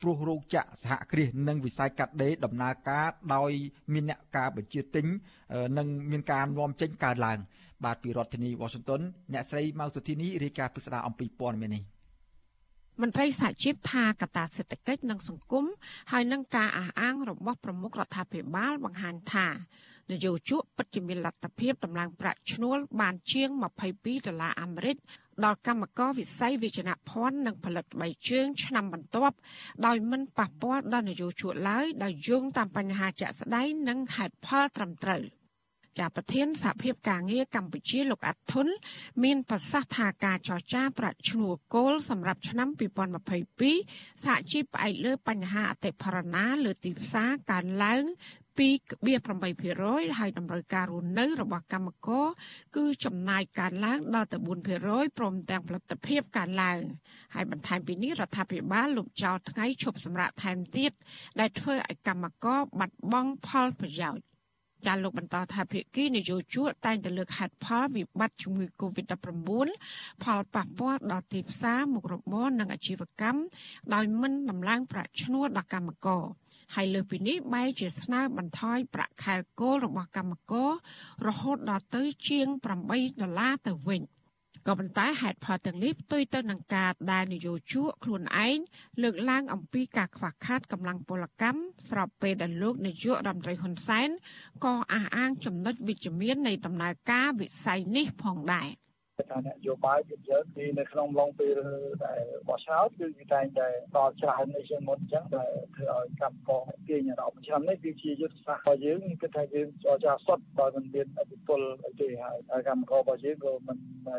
ព្រោះរោងចក្រសហគ្រាសនិងវិស័យកាត់ដេរដំណើរការដោយមានអ្នកការបញ្ជាទិញនិងមានការនាំចេញកើនឡើង បាទពីរដ្ឋធានី Washington អ្នកស្រីម៉ៅសុធីនីរាយការណ៍ពិស្ដារអំពីព័ត៌មាននេះ មន្ត្រីសហជីពថាកត្តាសេដ្ឋកិច្ចនិងសង្គមហើយនឹងការអះអាងរបស់ប្រមុខរដ្ឋាភិបាលបង្ហាញថានយោជកពិតជាមានលទ្ធភាពដំឡើងប្រាក់ឈ្នួលបានជាង22ដុល្លារអាមេរិកដល់កម្មករវិស័យវិជ្ជាភ័ណ្ឌនិងផលិតបីជើងឆ្នាំបន្ទាប់ដោយមិនប៉ះពាល់ដល់នយោជកឡើយដោយយោងតាមបញ្ហាជាក់ស្ដែងនិងហេតុផលត្រឹមត្រូវ។ ចាប្រធានសហភាពការងារកម្ពុជាលោកអាត់ធុនមានប្រសាសន៍ថាការចរចាប្រាក់ឈ្នួលគោលសម្រាប់ឆ្នាំ2022សហជីពផ្អែកលើបញ្ហាអតិផរណាលើទីផ្សារកើនឡើង2.8%ហើយតម្រូវការរស់នៅរបស់កម្មករគឺចំណាយកើនឡើងដល់ទៅ4%ព្រមទាំងផលិតភាពកើនឡើងហើយបន្ថែមពីនេះរដ្ឋាភិបាលលុបចោលថ្ងៃឈប់សម្រាកថែមទៀតដែលធ្វើឲ្យកម្មករបាត់បង់ផលប្រយោជន៍ ចាលោកបន្តថាភាគីនយោជកតែងតែលើកហេតុផលវិបត្តិជំងឺ Covid-19 ផលប៉ះពាល់ដល់ទីផ្សារមុខរបរនិងអាជីវកម្មដោយមិនដំឡើងប្រាក់ឈ្នួលដល់កម្មករហើយលើសពីនេះបែរជាស្នើបន្ថយប្រាក់ខែគោលរបស់កម្មកររហូតដល់ទៅជាង8ដុល្លារទៅវិញ។ ក៏ប៉ុន្តែហេតុផលទាំងនេះផ្ទុយទៅនឹងការដែលនយោជកខ្លួនឯងលើកឡើងអំពីការខ្វះខាតកម្លាំងពលកម្មស្របពេលដែលលោកនាយករដ្ឋមន្ត្រីហ៊ុនសែនក៏អះអាងចំណុចវិជ្ជមាននៃដំណើរការវិស័យនេះផងដែរ។ ថានយោបាយយើងយើងទីនៅក្នុងឡុងពេលដែលបោះឆ្នោតគឺគេតែងតែដល់ច្រើននៃជាងមុនអញ្ចឹងដែលធ្វើឲ្យកម្មករទាញអារម្មណ៍ឆ្នាំនេះគឺជាយុទ្ធសាស្ត្ររបស់យើងគឺថាយើងចរចាសុទ្ធដោយមិនមានអភិពលទេហើយកម្មកររបស់យើងក៏មិន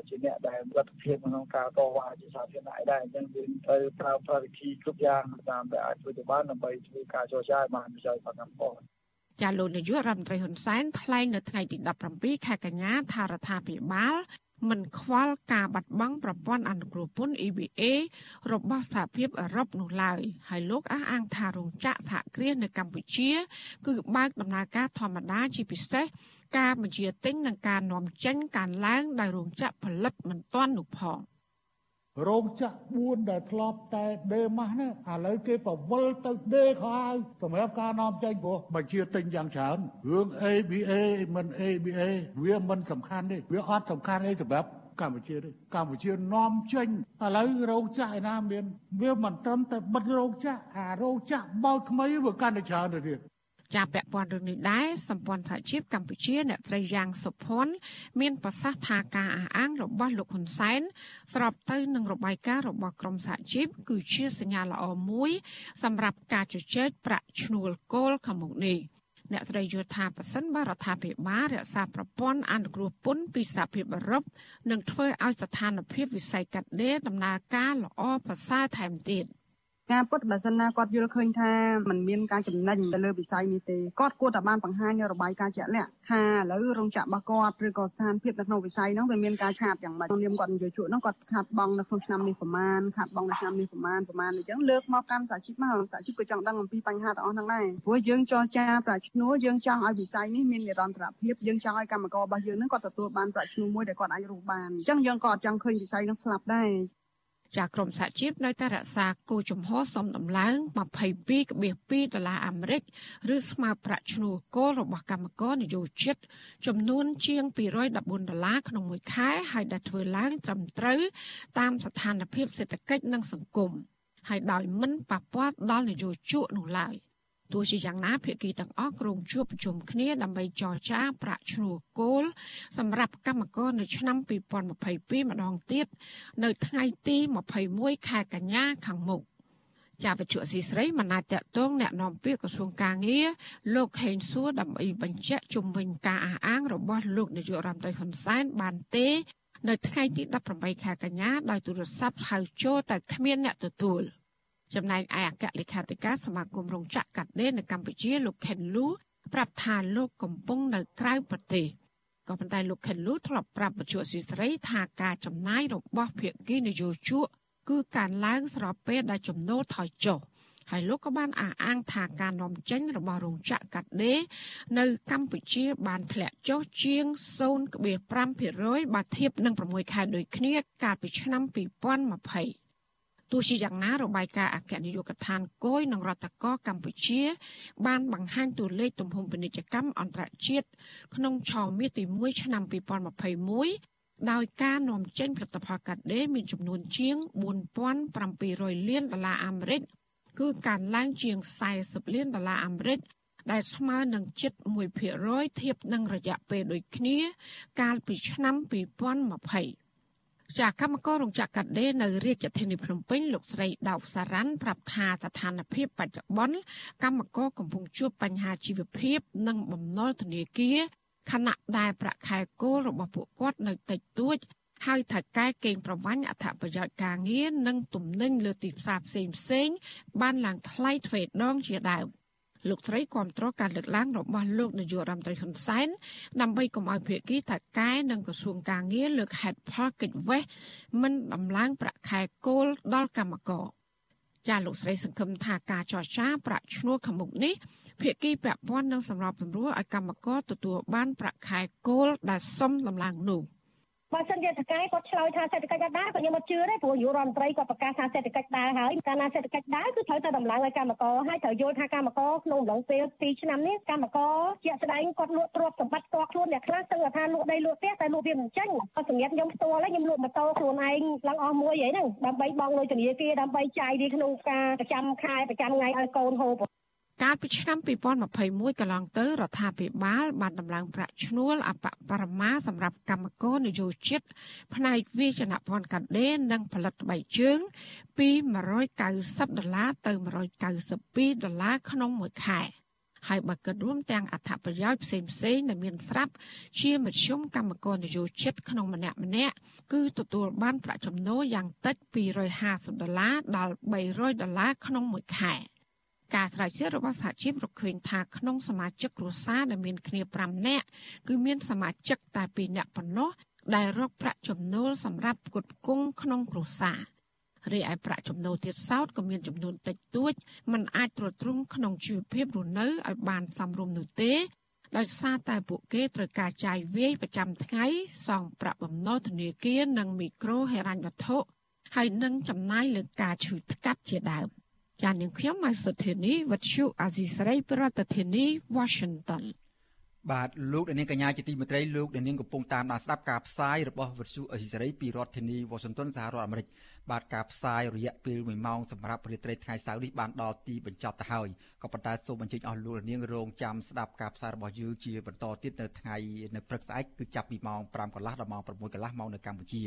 ជាអ្នកដែលលទ្ធភាពក្នុងការតវ៉ាជាសាធារណៈដែរអញ្ចឹងយើងត្រូវប្រើប្រាស់វិធីគ្រប់យ៉ាងតាមដែលអាចធ្វើទៅបានដើម្បីធ្វើការចរចាឲ្យបានប្រយោជន៍ដល់កម្មករចាលោកនាយករដ្ឋមន្ត្រីហ៊ុនសែនថ្លែងនៅថ្ងៃទី17ខែកញ្ញាថារដ្ឋាភិបាល មិនខ្វល់ការបាត់បង់ប្រព័ន្ធអនុគ្រោះពន្ធ EBA របស់សហភាពអឺរ៉ុបនោះឡើយហើយលោកអះអាងថារោងចក្រសហគ្រាសនៅកម្ពុជា គឺបើកដំណើរការធម្មតាជាពិសេសការបញ្ជាទិញនិងការនាំចេញការឡើងដោយរោងចក្រផលិតមិនទាន់នោះផង រោងចក្រ4ដែលធ្លាប់តែដេម៉ាស់នេះឥឡូវគេប្រវល់ទៅដេខោហើយសម្រាប់ការនាំចេញព្រោះបញ្ជាទិញយ៉ាងច្រើនរឿង ABA មិន ABA វាមិនសំខាន់ទេវាអត់សំខាន់អីសម្រាប់កម្ពុជាទេកម្ពុជានាំចេញឥឡូវរោងចក្រឯណាមានវាមិនត្រឹមតែបិទរោងចក្រអារោងចក្របើកថ្មីវាកាន់តែច្រើនទៅទៀត ចាពាក់ព័ន្ធរឿងនេះដែរសម្ព័ន្ធសហជីពកម្ពុជាអ្នកត្រីយ៉ាងសុភ័ណ្ឌមានប្រសាសន៍ថាការអះអាងរបស់លោកហ៊ុនសែនស្របទៅនឹងរបាយការណ៍របស់ក្រមសហជីពគឺជាសញ្ញាល្អមួយ សម្រាប់ការជជែកប្រាក់ឈ្នួលគោលខាងមុខនេះអ្នកស្រីយល់ថាប៉ះសិនបរដ្ឋាភិបាលរក្សាប្រព័ន្ធអនុគ្រោះពន្ធពីសហភាពអឺរ៉ុបនឹងធ្វើឲ្យស្ថានភាពវិស័យកាត់ដេរដំណើរការល្អប្រសើរថែមទៀត។ ការពុតបើសិនណាគាត់យល់ឃើញថាมันមានការចំណេញទៅលើវិស័យនេះទេគាត់គួរតែបានបង្ហាញនៅរបាយការណ៍ជាក់លាក់ថាឥឡូវរោងចក្ររបស់គាត់ឬក៏ស្ថានភាពនៅក្នុងវិស័យហ្នឹងវាមានការខាតយ៉ាងម៉េចនាមគាត់និយាយជក់ហ្នឹងគាត់ខាតបង់នៅក្នុងឆ្នាំនេះប្រមាណខាតបង់នៅឆ្នាំនេះប្រមាណប្រមាណអញ្ចឹងលើកមកកាន់សហជីពមកសហជីពក៏ចង់ដឹងអំពីបញ្ហាទាំងអស់ហ្នឹងដែរព្រោះយើងចរចាប្រាក់ឈ្នួលយើងចង់ឲ្យវិស័យនេះមាននិរន្តរភាពយើងចង់ឲ្យកម្មកររបស់យើងហ្នឹងគាត់ទទួលបានប្រាក់ឈ្នួលមួយដែលគាត់អាចរស់បានអញ្ចឹងយើងក៏អត់ចង់ឃើញវិស័យហ្នឹងស្លាប់ដែរ ចាក្រមសហជីពនៅតែរក្សាគោលជំហរសំដំឡើង22.2ដុល្លារអាមេរិកឬស្មើប្រាក់ឈ្នួលគោលរបស់កម្មករនិយោជិត ចំនួនជាង214ដុល្លារក្នុងមួយខែហើយដែលធ្វើឡើងត្រឹមត្រូវតាមស្ថានភាពសេដ្ឋកិច្ចនិងសង្គមហើយដោយមិនប៉ះពាល់ដល់នយោជកនោះឡើយ។ ទោះជាយ៉ាងណាភាគីទាំងអស់ក្រុងជួបប្រជុំគ្នាដើម្បីចរចាប្រាក់ឈ្នួលគោលសម្រាប់កម្មករនៅឆ្នាំ2022ម្ដងទៀតនៅថ្ងៃទី21ខែកញ្ញាខាងមុខជាវិជ្ជាស៊ីស្រីមិនអាចតតងแนะនាំពាក្យក្រសួងកាងារលោកហេងសួរដើម្បីបញ្ជាក់ជំវិញការអះអាងរបស់លោកនាយករដ្ឋមន្ត្រីហ៊ុនសែនបានទេ នៅថ្ងៃទី18ខែកញ្ញាដោយទូរស័ព្ទហៅចូលតែគ្មានអ្នកទទួល។ ចំណែកឯអគ្គលេខាធិការសមាគមរោងចក្រកាត់ដេរនៅកម្ពុជាលោកខេនលូប្រាប់ថាលោកកំពុងនៅក្រៅប្រទេសក៏ប៉ុន្តែលោកខេនលូធ្លាប់ប្រាប់បច្ចុប្បន្នស្រីថាការចំណាយរបស់ភាគីនយោជកគឺការឡើងស្របពេលដែលចំណូលថយចុះហើយលោកក៏បានអះអាងថាការនាំចេញរបស់រោងចក្រកាត់ដេរនៅកម្ពុជាបានធ្លាក់ចុះជាង0.5%បើធៀបនឹង6ខែដូចគ្នាកាលពីឆ្នាំ2020 ទោះជាយ៉ាងណារបាយការណ៍អគ្គនាយកដ្ឋានគយនិងរដ្ឋកោកម្ពុជា បានបង្ហាញតួលេខទំហំពាណិជ្ជកម្មអន្តរជាតិក្នុងឆមាសទី1ឆ្នាំ2021ដោយការនាំចេញផលិតផលកាត់ដេរមានចំនួនជាង4700លានដុល្លារអាមេរិកគឺកើនឡើងជាង40លានដុល្លារអាមេរិកដែលស្មើនឹងជិត1%ធៀបនឹងរយៈពេលដូចគ្នា កាលពីឆ្នាំ2020 ចាកម្មកររោងចក្រកាត់ដេរនៅរាជធានីភ្នំពេញលោកស្រីដៅសារ៉ាន់ប្រាប់ថាស្ថានភាពបច្ចុប្បន្នកម្មករកំពុងជួបបញ្ហាជីវភាព និងបំណុលធនាគារខណៈដែលប្រាក់ខែគោលរបស់ពួកគាត់នៅតិចតួច ហើយថៅកែកេងប្រវ័ញ្ចអត្ថប្រយោជន៍ការងារនិងទំនិញលើទីផ្សារផ្សេងផ្សេងបានឡើងថ្លៃទ្វេដងជាដើម។ លោកស្រីគាំទ្រការលើកឡើងរបស់លោកនាយករដ្ឋមន្ត្រីហ៊ុនសែនដើម្បីកុំឲ្យភាគីថៅកែនិងក្រសួងការងារលើកហេតុផលកិច្ចវេះមិនដំឡើងប្រាក់ខែគោលដល់កម្មករចាលោកស្រីសង្ឃឹមថាការចរចាប្រាក់ឈ្នួលខាងមុខនេះភាគីពាក់ព័ន្ធនឹងសម្របសម្រួលឲ្យកម្មករទទួលបានប្រាក់ខែគោលដែលសមដំឡើងនោះ។ បើសិនជាតកែគាត់ឆ្លើយថាសេដ្ឋកិច្ចដើរក៏ខ្ញុំអត់ជឿដែរព្រោះយុរដ្ឋមន្ត្រីគាត់ប្រកាសថាសេដ្ឋកិច្ចដើរហើយកាលណាសេដ្ឋកិច្ចដើរគឺត្រូវតែដំឡើងឲ្យកម្មករហើយត្រូវយល់ថាកម្មករក្នុងអំឡុងពេល2ឆ្នាំនេះកម្មករជាក់ស្ដែងគាត់លក់ទ្រព្យសម្បត្តិផ្ទាល់ខ្លួនអ្នកខ្លះទាំងថាលក់ដីលក់ផ្ទះតែលក់វាមិនចេញសម្រាប់ខ្ញុំផ្ទាល់ខ្ញុំលក់ម៉ូតូខ្លួនឯងឡើងអស់មួយហីហ្នឹងដើម្បីបង់លុយធនាគារដើម្បីចាយវាក្នុងការប្រចាំខែប្រចាំថ្ងៃឲ្យកូនហូប កាលពីឆ្នាំ2021កន្លងទៅរដ្ឋាភិបាលបានដំឡើងប្រាក់ឈ្នួលអបបរមាសម្រាប់កម្មករនយោជិតផ្នែកវិជ្ជាភ័ណ្ឌកាដេរនិងផលិតបីជើង ពី190ដុល្លារទៅ192ដុល្លារក្នុងមួយខែហើយបើគិតរួមទាំងអត្ថប្រយោជន៍ផ្សេងផ្សេងដែលមានស្រាប់ជាមធ្យមកម្មករនយោជិតក្នុងម្នាក់ម្នាក់គឺទទួលបានប្រាក់ចំណូលយ៉ាងតិច250ដុល្លារដល់300ដុល្លារក្នុងមួយខែ។ ការស្រាវជ្រាវរបស់សហជីពរកឃើញថាក្នុងសមាជិកគ្រួសារដែលមានគ្នា5នាក់គឺមានសមាជិកតែ2នាក់ប៉ុណ្ណោះដែលរកប្រាក់ចំណូលសម្រាប់ផ្គត់ផ្គង់ក្នុងគ្រួសាររីឯប្រាក់ចំណូលទៀតសោតក៏មានចំនួនតិចតួចมันអាចទ្រទ្រង់ក្នុងជីវភាពរស់នៅឲ្យបានសមរម្យនោះទេដោយសារតែពួកគេត្រូវការចាយវាយប្រចាំថ្ងៃសងប្រាក់បំណុលធនាគារនិងមីក្រូហិរញ្ញវត្ថុហើយនឹងចំណាយលើការឈឺថ្កាត់ជាដើម ចាននាងខ្ញុំម៉ៃសុធានីវັດឈូអាស៊ីសេរីប្រធានាធិបតី Washington បាទលោកនាងកញ្ញាជាទីមេត្រីលោកនាងកំពុងតាមដានស្ដាប់ការផ្សាយរបស់វិទ្យុអេស៊ីសេរីពីរដ្ឋធានី Washington សហរដ្ឋអាមេរិកបាទការផ្សាយរយៈពេល1ម៉ោងសម្រាប់រាត្រីថ្ងៃសៅរ៍នេះបានដល់ទីបញ្ចប់ទៅហើយក៏ប៉ុន្តែសូមអញ្ជើញអស់លោកនាងរងចាំស្ដាប់ការផ្សាយរបស់យើងជាបន្តទៀតនៅថ្ងៃនៅព្រឹកស្អែកគឺចាប់ពីម៉ោង5កន្លះដល់ម៉ោង6កន្លះម៉ោងនៅកម្ពុជា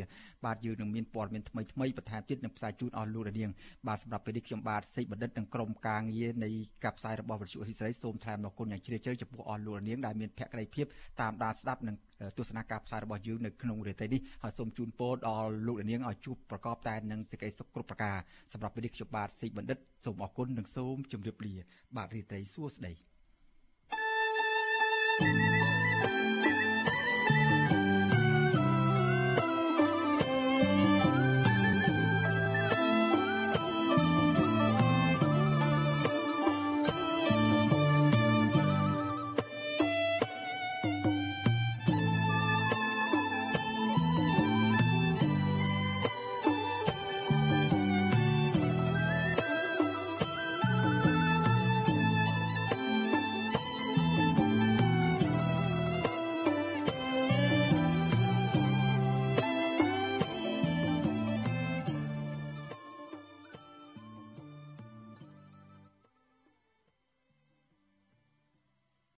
បាទយើងនឹងមានព័ត៌មានថ្មីថ្មីបន្ថែមទៀតនឹងផ្សាយជូនអស់លោកនាងបាទសម្រាប់ពេលនេះខ្ញុំបាទសេកបណ្ឌិតនិងក្រុមការងារនៃការផ្សាយរបស់វិទ្យុអេស៊ីសេរីសូមថ្លែងអរគុណយ៉ាងជ្រាលជ្រៅចំពោះអស់លោកនាងដែលមានមានភក្ដីភាពតាមដានស្ដាប់និងទស្សនាការផ្សាយរបស់យើងនៅក្នុងរាត្រីនេះហើយសូមជូនពរដល់លោកនាងឲ្យជួបប្រកបតែនឹងសេចក្តីសុខគ្រប់ប្រការសម្រាប់វិនិច្ឆ័យខ្ញុំបាទសេកបណ្ឌិតសូមអរគុណនិងសូមជម្រាបលា បាទរាត្រីសួស្តី